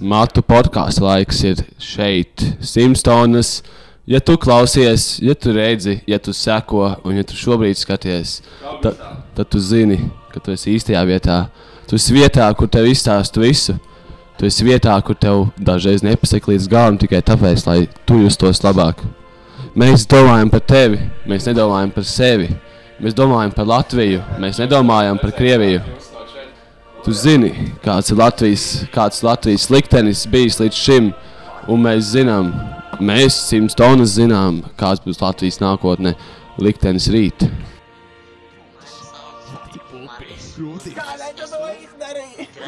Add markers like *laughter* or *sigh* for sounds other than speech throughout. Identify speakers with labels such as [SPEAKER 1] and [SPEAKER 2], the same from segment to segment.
[SPEAKER 1] Matu podkāstu laiks ir šeit, Simpsonas. Ja tu klausies, ja tu redzi, ja tu seko, un ja tu šobrīd skaties, tad, tad tu zini, ka tu esi īstajā vietā. Tu esi vietā, kur tev izstāsta visu. Tu esi vietā, kur tev dažreiz nepasaka līdz galam tikai tāpēc, lai tu justos labāk. Mēs domājam par tevi, mēs nedomājam par sevi. Mēs domājam par Latviju, mēs nedomājam par Krieviju. Tu zini, kāds ir Latvijas, kāds Latvijas liktenis bijis līdz šim, un mēs zinām, mēs simts tonnas zinām, kāds būs Latvijas nākotne, liktenis rīt.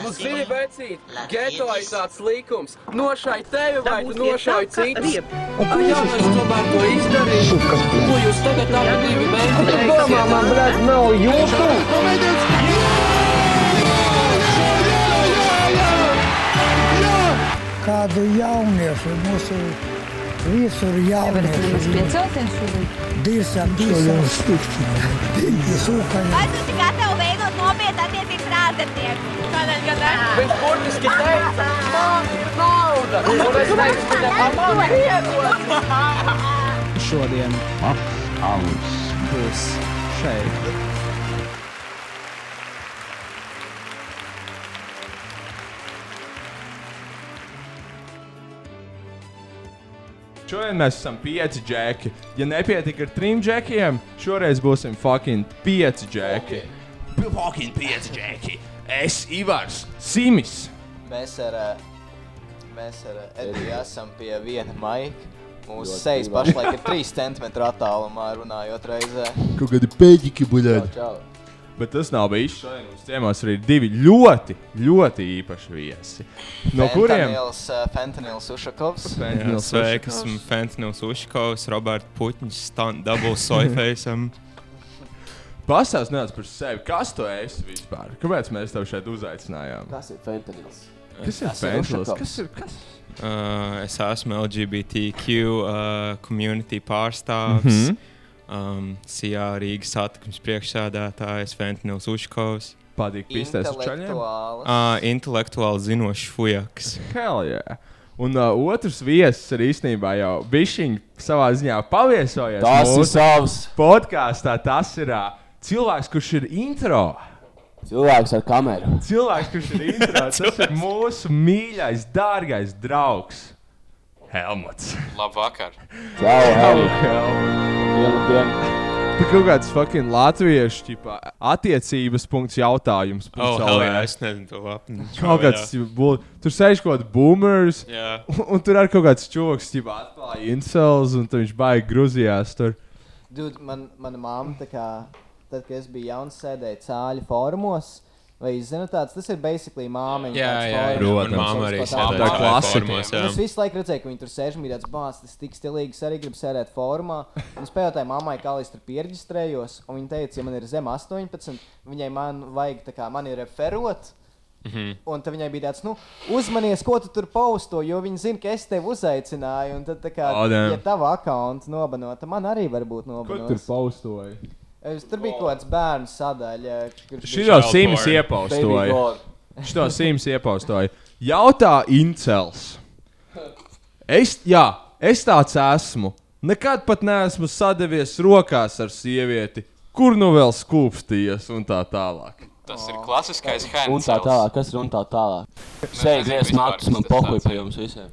[SPEAKER 2] Nu, zini, vecīt, geto ir tāds likums. Nošai tevi vai tu nošai citus. Ah, jā, es tomēr to izdarīju. Ko jūs tagad abi divi mēģināt?
[SPEAKER 3] Domā, man, blēd, nav jūtu.
[SPEAKER 4] Kādu jauniešu mūsu visur
[SPEAKER 5] Jūs
[SPEAKER 4] jaunieši
[SPEAKER 5] piecelties šobrīd?
[SPEAKER 4] dirsam, dirsam, sūkaņi.
[SPEAKER 6] Vai tu esi gatavs veidot nopietnu attiecības ar ārzemnieku? Kādēļ gan ne?
[SPEAKER 2] Viņš burtiski teica, man ir nauda. Un es teicu, viņam, man iedod.
[SPEAKER 7] šodien alus būs šeit.
[SPEAKER 8] Šodien mēs esam pieci džeki. Ja nepietika ar trim džekiem, šoreiz būsim fucking pieci džeki. Okay. Fucking pieci džeki. Es, Ivars, Simis.
[SPEAKER 9] Mēs ar, eh, mēs ar eh, Ediju esam pie viena maika. Mūsu sejas pašlaik ir 3 cm attālumā, runājot reizē.
[SPEAKER 8] Kaut kādi pēķi buļļi. Bet tas nav bijis. Šodien mums ciemos arī divi ļoti, ļoti īpaši viesi. No kuriem?
[SPEAKER 9] Fentanils, eh, Fentanils Ušakovs.
[SPEAKER 10] Jā, Sveiki, esmu Fentanils Uškovs, Roberts Puķis, Double Soyfaceam. *laughs*
[SPEAKER 8] Pastāst nedaudz par sevi. Kas tu esi vispār? Kāpēc mēs tev šeit uzaicinājām?
[SPEAKER 1] Kas ir fentanils?
[SPEAKER 8] Kas ir fentanils? Kas ir? Kas?
[SPEAKER 10] Uh, es esmu LGBTQ uh, community pārstāvs. Mm. -hmm. Um, Sijā Rīgas satikums priekšsēdētājs Fentanils Uškovs.
[SPEAKER 8] Patīk pistēs uz čaļiem?
[SPEAKER 9] Intelektuāls.
[SPEAKER 10] Uh, intelektuāli zinošs fujaks.
[SPEAKER 8] Hell yeah. Un uh, otrs viesis ir īstenībā jau bišķiņš savā ziņā paviesojies.
[SPEAKER 1] Tas ir
[SPEAKER 8] mūsu
[SPEAKER 1] savs
[SPEAKER 8] podkāstā. Tas ir uh, cilvēks, kurš ir intro.
[SPEAKER 1] cilvēks ar kameru.
[SPEAKER 8] Cilvēks, kurš ir intro. *laughs* Tas ir mūsu mīļākais, dārgais draugs. Helmuts.
[SPEAKER 11] Labvakar!
[SPEAKER 1] Čau, Helvi.
[SPEAKER 8] Helmuts.
[SPEAKER 1] Vienu dienu. *laughs*
[SPEAKER 8] Tā kaut kāds fucking latviešu ķipa, attiecības punkts jautājums.
[SPEAKER 10] Oh,
[SPEAKER 8] punkts
[SPEAKER 10] hell
[SPEAKER 8] LV.
[SPEAKER 10] yeah, es nezinu to labi.
[SPEAKER 8] Kaut kāds, bul- tur sēž kaut kāds boomers.
[SPEAKER 10] Jā.
[SPEAKER 8] Un, un tur arī kaut kāds čūlis, kas atklāja incels, un tur viņš baigi grūzījās. Tur.
[SPEAKER 9] Dude, man, mana mamma, tā kā, tad, kad es biju jauns, sēdēja cāļu fórumos. Vai jūs zināt, tāds, tas ir basically māmiņa.
[SPEAKER 10] Jā, jā, jā. Man mamma arī.
[SPEAKER 8] Tā klasika.
[SPEAKER 9] Es visu laiku redzēju, ka viņi tur sēž un bija tāds bācis, tas tik stilīgi. Es arī gribu sēdēt formā. Un es pajautāju mammai, kā es tur pierģistrējos. Un viņa teica, ja man ir zem 18, viņai man vajag tā kā mani referot. Mm
[SPEAKER 10] Mhm.
[SPEAKER 9] -hmm. Un tad viņai bija tāds, nu, uzmanies, ko tu tur pausto, jo viņi zina, ka es tevi uzaicināju. Un tad, tā kā,
[SPEAKER 8] Oh,
[SPEAKER 9] ja tava akkaunta nobanota, man arī var būt
[SPEAKER 8] Ko
[SPEAKER 9] nobanota.
[SPEAKER 8] tur paustoja?
[SPEAKER 9] Es, tur bija kaut kāds bērnu sadaļa, kurš
[SPEAKER 8] Šī jau simts iepaustoja. Šito simts iepaustoja. Jautā incels. Es, jā, es tāds esmu. Nekad pat neesmu sadavies rokās ar sievieti, kur nu vēl skūpstījies un tā tālāk.
[SPEAKER 11] Tas ir klasiskais
[SPEAKER 1] Un
[SPEAKER 11] hands.
[SPEAKER 1] tā tālāk, kas ir un tā tālāk.
[SPEAKER 11] Nezinu
[SPEAKER 1] griez matus, man pohuj par jums visiem.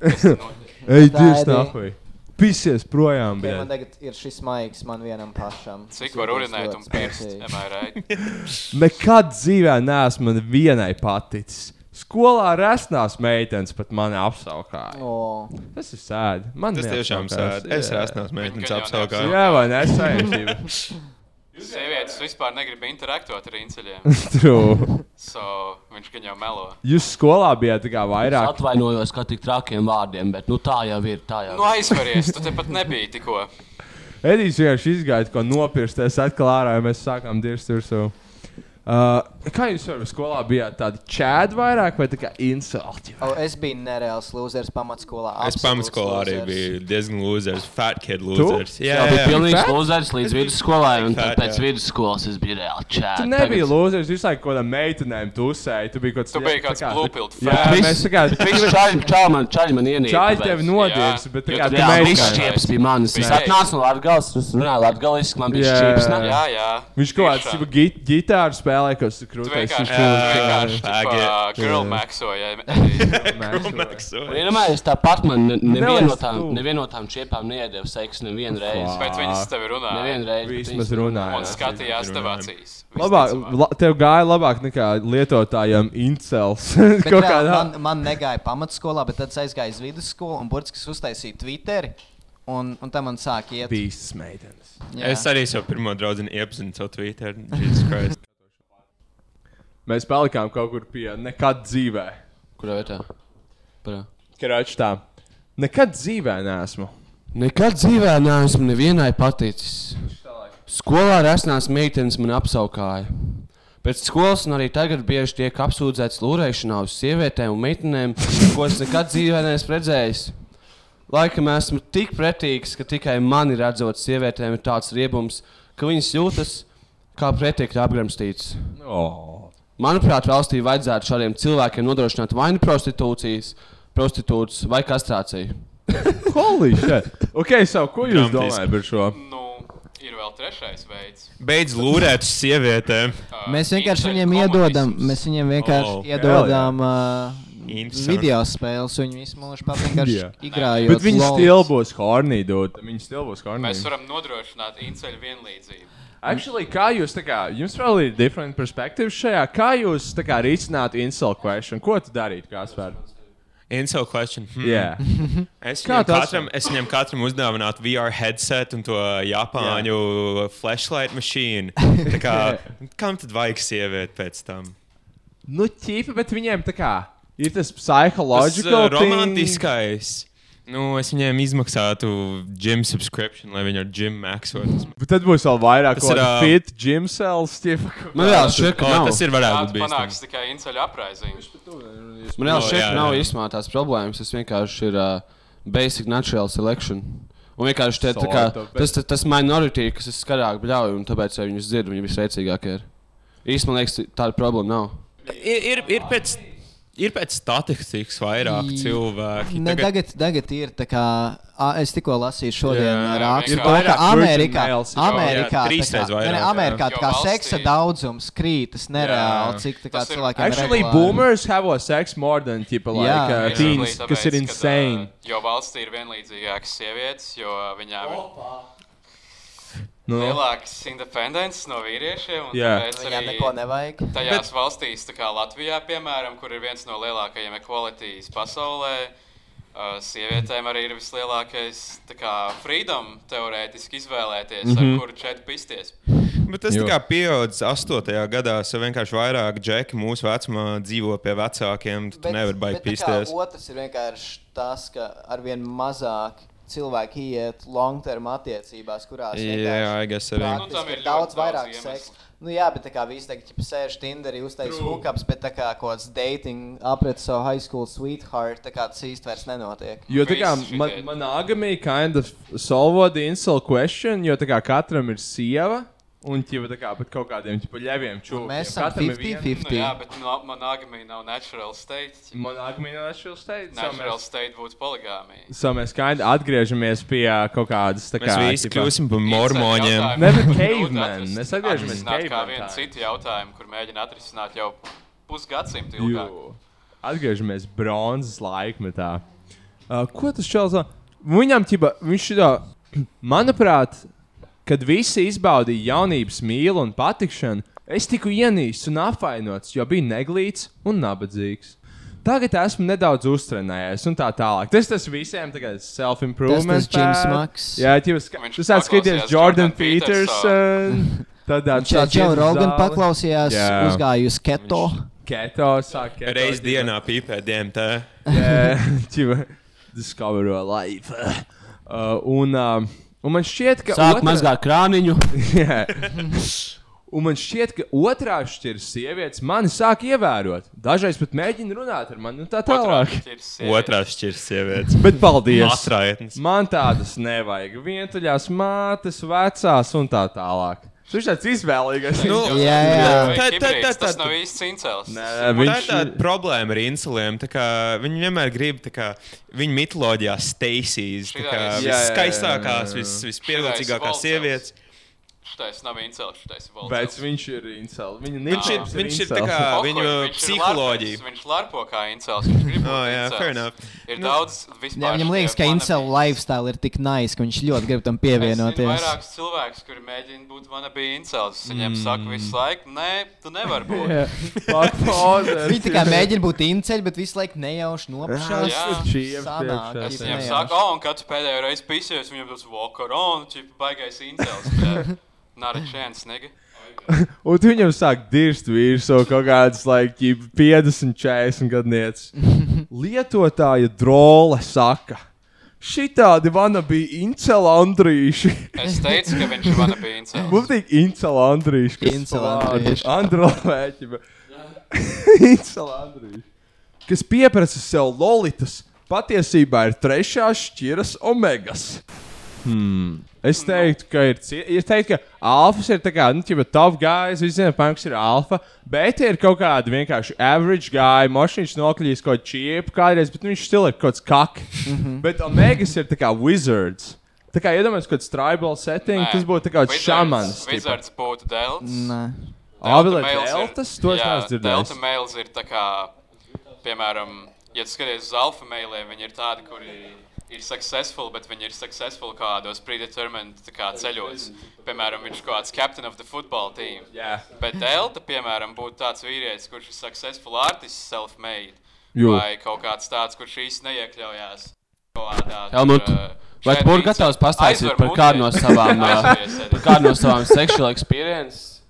[SPEAKER 8] Ej,
[SPEAKER 9] ir.
[SPEAKER 8] nākuj! Pisies projām,
[SPEAKER 9] Okay, man tagad ir šis maigs man vienam pašam.
[SPEAKER 11] Cik var urinēt un right? *laughs*
[SPEAKER 8] Nekad dzīvē neesmu vienai paticis. Skolā resnās meitenes pat mani apsaukāja.
[SPEAKER 9] O,
[SPEAKER 8] Tas ir sēdi. Man
[SPEAKER 10] Tas tiešām sēž. Es esmu meitenes apsaugājis.
[SPEAKER 8] Jā, vai ne? *laughs*
[SPEAKER 11] Sievietes vispār negrib interaktot ar inceļiem. *laughs*
[SPEAKER 8] True.
[SPEAKER 11] So, viņš gan jau melo.
[SPEAKER 8] Jūs skolā bijāt kā
[SPEAKER 1] Es
[SPEAKER 8] vairāk.
[SPEAKER 1] atvainojos, ka tik trakiem vārdiem, bet nu tā jau ir. Tā jau
[SPEAKER 11] Nu, aizveries, tu te pat nebija tikko.
[SPEAKER 8] Edijs vienkārši izgāja, ko nopirsties atkal ārā, ja mēs sākām dirzt virsū. Uh, kā jūs savā skolā bijāt? Tādi čēdi vairāk vai tā kā insulti?
[SPEAKER 9] O, es biju nereāls losers pamatsskolā.
[SPEAKER 10] Es pamatskolā arī
[SPEAKER 9] losers.
[SPEAKER 10] biju diezgan losers, fat kid losers.
[SPEAKER 1] Jā, bija pilnīgs
[SPEAKER 8] Fat?
[SPEAKER 1] lūzers līdz vidusskolai, un tad
[SPEAKER 10] Fat,
[SPEAKER 1] pēc
[SPEAKER 10] jā.
[SPEAKER 1] vidusskolas es biju reāli čērs.
[SPEAKER 8] Tu nebija losers, jūs laikam kaut kādām meitenēm tusēji. Tu biji kaut kāds.
[SPEAKER 11] Tu biji kāds bluepilt
[SPEAKER 8] Jā, mēs tā kā.
[SPEAKER 1] Čaļi, čaļi man, čaļi man ienīda.
[SPEAKER 8] Čāļi tevi nodievs, bet tā kā
[SPEAKER 11] tu
[SPEAKER 8] tu
[SPEAKER 1] Jā, viss čieps bija manis. Es atnācu no Latgales, es runāju latgaliski, man bija
[SPEAKER 8] Jā.
[SPEAKER 1] čieps. ne?
[SPEAKER 11] Jā, jā.
[SPEAKER 8] Viņš kaut kāds gi- ģitāru spēlē, kas ir krūtis.
[SPEAKER 11] tu vienkārši maxoja.
[SPEAKER 1] Un *laughs* iedomājieties, tāpat man ne- neviena no tām, čiepām neiedeva seksu nevienu reizi.
[SPEAKER 11] Bet viņas tevi runāja.
[SPEAKER 1] Nevienu reizi.
[SPEAKER 8] Vismaz runāja.
[SPEAKER 11] Un skatījās tev acīs.
[SPEAKER 8] Labāk, la, tev gāja labāk nekā lietotājiem incels. *laughs*
[SPEAKER 9] Man, man negāja pamatskolā, bet tad aizgāju uz vidusskolu un burtiski uztaisīju Twitter. Un, un tam man sāk iet.
[SPEAKER 8] Bīstas meitenes.
[SPEAKER 9] Jā.
[SPEAKER 10] Es arī savu pirmo draugu iepazinu caur Twitter.
[SPEAKER 8] Mēs palikām kaut kur pie nekad dzīvē.
[SPEAKER 1] Kurā vietā?
[SPEAKER 8] Karačs tā. Nekad dzīvē neesmu.
[SPEAKER 1] Nekad dzīvē neesmu nevienai paticis. Skolā resnās meitenes man apsaukāja. Pēc skolas un arī tagad bieži tiek apsūdzēts lūrēšanā uz sievietēm un meitenēm, ko es nekad dzīvē neesmu redzējis. Laikam esmu tik pretīgs, ka tikai mani redzot sievietēm ir tāds riebums, ka viņas jūtas kā pretīkļi apgramstītas.
[SPEAKER 8] Oh.
[SPEAKER 1] Manuprāt, valstī vajadzētu šādiem cilvēkiem nodrošināt vai nu prostitūcijas, prostitūcijas vai kastrāciju. *laughs*
[SPEAKER 8] Holy shit! Ok, so, ko jūs
[SPEAKER 10] Dramatiski.
[SPEAKER 8] domājat par šo?
[SPEAKER 11] Nu, ir vēl trešais veids.
[SPEAKER 10] Beidz lūrēt uz sievietēm.
[SPEAKER 11] Uh,
[SPEAKER 9] Mēs vienkārši viņiem iedodam, mēs viņiem vienkārši
[SPEAKER 10] Oh,
[SPEAKER 9] iedodam uh, video spēles, viņi vienkārši *laughs*
[SPEAKER 8] Jā.
[SPEAKER 9] igrājot.
[SPEAKER 8] Bet viņi
[SPEAKER 9] lols.
[SPEAKER 8] stil būs hornī, dod. Viņi stil būs hornī.
[SPEAKER 11] Mēs varam nodrošināt inceļu vienlīdzību.
[SPEAKER 8] Actually, kā jūs, kā, jums vēl ir different perspektīvas šajā, kā jūs, tā kā, risinātu insult question? Ko tu darītu, Kāsver?
[SPEAKER 10] Insult question. Hmm.
[SPEAKER 8] Jā. *laughs*
[SPEAKER 10] Es
[SPEAKER 8] Kā
[SPEAKER 10] viņam, katram, es viņam katram uzdāvinātu VR headset un to Japāņu flashlight mašīnu. *laughs* Tā Kā, kam tad vajag sievieti pēc tam?
[SPEAKER 8] Nu, ķīpa, bet viņiem tā kā ir tas psychological
[SPEAKER 10] uh,
[SPEAKER 8] thing.
[SPEAKER 10] romantiskais. Nu, es viņiem izmaksātu gym subscription, lai viņi ar gym maxotu.
[SPEAKER 8] Bet tad būs vēl vairāk
[SPEAKER 10] Tas ir, ā,
[SPEAKER 8] fit gym cells.
[SPEAKER 1] Man vēl šķiet, ka nav.
[SPEAKER 10] tas ir varētu būt
[SPEAKER 11] panāks tikai inceļu apraizījums.
[SPEAKER 1] Man jau
[SPEAKER 10] No,
[SPEAKER 1] šķiet,
[SPEAKER 10] jā,
[SPEAKER 1] ka nav īstenībā tās problēmas. Tas vienkārši ir uh, basic natural selection. Un vienkārši tā kā, tas, tas, tas minority, kas ir skarāk bļauj, un tāpēc arī viņus dzird, viņi visveicīgākie ir. Īstenībā, man liekas, tāda problēma nav.
[SPEAKER 10] Ir, ir, ir, pēc, ir pēc statistikas vairāk cilvēki.
[SPEAKER 9] Ne, tagad, tagad ir tā kā. a, Es tikko lasīju šodien
[SPEAKER 10] Jā,
[SPEAKER 9] rakstu, to, ka Amerikā,
[SPEAKER 8] jā.
[SPEAKER 9] Amerikā,
[SPEAKER 10] Jā,
[SPEAKER 9] tā kā,
[SPEAKER 10] vairāk,
[SPEAKER 9] ne. Amerikā tā kā seksa daudzums krītas nereāli, cik tā kā
[SPEAKER 11] Tas ir-
[SPEAKER 9] cilvēkiem
[SPEAKER 8] Actually,
[SPEAKER 9] regulāri.
[SPEAKER 8] boomers have a sex more than tipo, like,
[SPEAKER 9] Jā.
[SPEAKER 8] uh, teens, kas ir
[SPEAKER 11] kad,
[SPEAKER 8] insane.
[SPEAKER 11] Jo valstī ir vienlīdzīgākas sievietes, jo viņām ir
[SPEAKER 8] Nu,
[SPEAKER 11] lielāks independence no vīriešiem. arī
[SPEAKER 9] neko nevajag.
[SPEAKER 11] Tajās Bet... valstīs, kā Latvijā, piemēram, kur ir viens no lielākajiem equalities pasaulē, uh, sievietēm arī ir vislielākais kā, freedom teorētiski izvēlēties, mm
[SPEAKER 8] Mhm.
[SPEAKER 11] -hmm. ar kuru četu pisties.
[SPEAKER 10] Bet tas kā pieaudzis 8. gadā, jau vienkārši vairāk džeki mūsu vecumā dzīvo pie vecākiem. Tu nevari
[SPEAKER 9] bet kā
[SPEAKER 10] pisties.
[SPEAKER 9] Otrs ir vienkārši tas, ka arvien mazāk cilvēki iet long-term attiecībās, kurās
[SPEAKER 10] Jā, guess.
[SPEAKER 11] Nu, ir
[SPEAKER 9] ir daudz vairāk seksa. Nu, jā, bet tā kā visi tagad ķipa, sēž Tinderī, uztaisīja hookups, bet tā kā kaut kāds dating apret savu high school sweetheart, tā kā tas īsti vairs nenotiek.
[SPEAKER 8] Jo tā kā
[SPEAKER 11] Viss
[SPEAKER 8] man, monogamy kind of solvo the insult question, jo tā kā katram ir sieva. Un ķipa tā kā pat kaut kādiem ķipa ļeviem čūskiem.
[SPEAKER 9] mēs esam 50-50.
[SPEAKER 11] Nu, jā, bet no- monogamija nav natural state.
[SPEAKER 8] Monogamy no natural state.
[SPEAKER 11] Natural
[SPEAKER 8] mēs,
[SPEAKER 11] state būtu poligāmija.
[SPEAKER 8] so mēs of atgriežamies pie kaut kādas tā kā.
[SPEAKER 10] Mēs visi
[SPEAKER 8] ķipa-
[SPEAKER 10] kļūsim par mormoņiem.
[SPEAKER 8] Ne, bet
[SPEAKER 11] atrast-
[SPEAKER 8] Mēs atgriežamies
[SPEAKER 11] atrisināt kā
[SPEAKER 8] time.
[SPEAKER 11] citu jautājumu, kur mēģina atrisināt jau pusgadsimtu ilgāk.
[SPEAKER 8] Jū. Atgriežamies bronzas laikmetā. Uh, ko tas čels? Viņam ķipa, viņš šitā, *clears throat* manuprāt, kad visi izbaudīja jaunības mīlu un patikšanu, es tiku ienīsts un apvainots, jo biju neglīts un nabadzīgs. Tagad esmu nedaudz uztrenējies, un tā tālāk. Tas tas visiem tagad self-improvement.
[SPEAKER 9] Tas tas Jims. Maks.
[SPEAKER 8] Jā, ska-
[SPEAKER 11] Viņš
[SPEAKER 8] skatīties
[SPEAKER 11] paklausījās
[SPEAKER 8] Jordan
[SPEAKER 11] Peters,
[SPEAKER 8] Peters. *laughs* Tad
[SPEAKER 9] Viņš jau Rogan paklausījās,
[SPEAKER 8] Jā.
[SPEAKER 9] uzgāja uz keto.
[SPEAKER 8] Keto, sāk keto.
[SPEAKER 10] Reiz dienā pīpē DMT.
[SPEAKER 8] Yeah, *laughs* ķipa, discover your life. Uh, un, uh, un man šķiet, ka.
[SPEAKER 1] Sāk
[SPEAKER 8] otra-
[SPEAKER 1] mazgāt krāniņu. *laughs*
[SPEAKER 8] Un man šķiet, ka otrā šķiras sievietes mani sāk ievērot. Dažreiz pat mēģina runāt ar mani, un tā tālāk.
[SPEAKER 10] Otrās šķirs sievietes.
[SPEAKER 8] Bet paldies! Man tādas nevajag. Vientuļās mātes, vecās un tā tālāk. Viņš tāds izvēlīgais.
[SPEAKER 10] Nu,
[SPEAKER 9] Jā, jā.
[SPEAKER 10] Tā, tā, tā, tā,
[SPEAKER 11] Tas nav īsts incels.
[SPEAKER 8] Nē,
[SPEAKER 10] Tā ir
[SPEAKER 8] viņš
[SPEAKER 10] tāda problēma ar insuliem. Viņi vienmēr grib, kā viņa mitoloģijā, Steisijas,
[SPEAKER 11] Šitais- Jā,
[SPEAKER 8] jā, jā,
[SPEAKER 10] viskaistākās,
[SPEAKER 8] jā.
[SPEAKER 10] vis, vispievilcīgākās
[SPEAKER 11] Šitais
[SPEAKER 10] sievietes.
[SPEAKER 11] Šitais nav incels, šitais ir valsts.
[SPEAKER 8] Bet viņš ir incels. Viņa
[SPEAKER 10] Viņš ir, viņš ir
[SPEAKER 8] incels.
[SPEAKER 10] tā kā
[SPEAKER 11] Pohuj,
[SPEAKER 10] viņu
[SPEAKER 11] viņš ir
[SPEAKER 10] psiholoģija.
[SPEAKER 11] larpers, Viņš larpo kā incels. Viņš grib *laughs* būt
[SPEAKER 10] Oh, jā,
[SPEAKER 11] incels.
[SPEAKER 10] fair enough.
[SPEAKER 11] Ir
[SPEAKER 10] Nu,
[SPEAKER 11] daudz vispār.
[SPEAKER 9] Jā, viņam liekas, ka incel lifestyle ir tik nice, ka viņš ļoti grib tam pievienoties.
[SPEAKER 11] vairākus cilvēkus, kuri mēģina būt wannabe incels. Viņiem saka visu laiku, nē, tu nevari būt. *laughs*
[SPEAKER 8] Pozers.
[SPEAKER 9] Viņi tā kā mēģina būt inceļi, bet visu laiku nejauši nopašās.
[SPEAKER 11] Jā.
[SPEAKER 9] Sanāk.
[SPEAKER 11] Es
[SPEAKER 9] nejauši.
[SPEAKER 11] saku, oh, un kad tu pēdējo reizi pisies, viņam tas walk around, čip, baigais incels. *laughs* Not a chance, nigga. *laughs*
[SPEAKER 8] Un tu viņam sāk dirst virsū kaut kādas, like, ķip 50, 40 gadnieces. *laughs* Lietotāja drole saka. Šitādi vana bija incela Andrīši.
[SPEAKER 11] Es teicu, ka viņš ir wannabe incels.
[SPEAKER 8] Mums tik incela Andrīši. kas
[SPEAKER 9] Incela
[SPEAKER 8] vārdu-
[SPEAKER 9] Andrīši.
[SPEAKER 8] Androvēķi. *laughs* incela Andrīši. Kas pieprasa sev lolitas, patiesībā ir trešās šķiras omegas. Hmm. Es teiktu, ka ir. Es teiktu, ka alfas ir tā kā, nu, tā top guys, visi zinām, kas ir alfa. Bet ir kaut kāda vienkārši average guy, mašīnas nokļūst kaut čiepa kādreiz, bet viņš still ir kaut kāds kak. Mm -hmm. Bet omegas ir tā kā wizards. Tā kā iedomājieties, kaut kāds tribal setting,
[SPEAKER 11] Nē,
[SPEAKER 8] tas būtu tā kā tipa.
[SPEAKER 11] Wizards būtu delts.
[SPEAKER 9] Nē.
[SPEAKER 8] Ābelē
[SPEAKER 11] males ir-
[SPEAKER 8] deltas? To es neesmu dzirdējis.
[SPEAKER 11] Delta mails ir tā kā, piemēram, ja skaties uz alfa mailiem, viņi ir tādi, kuri ir successful, bet viņi ir successful kādos predetermined tā kā ceļos. Piemēram, viņš ir kaut kāds captain of the football team.
[SPEAKER 8] Jā.
[SPEAKER 11] Bet delta, piemēram, būtu tāds vīrietis, kurš ir successful artists, self-made. Vai kaut kāds tāds, kurš īsti neiekļaujās. kaut kādā tur,
[SPEAKER 1] Helmut,
[SPEAKER 11] uh,
[SPEAKER 1] vai tu būtu gatavs pastāstīt par kādu no *laughs* savām, kādu no savām sexual experience?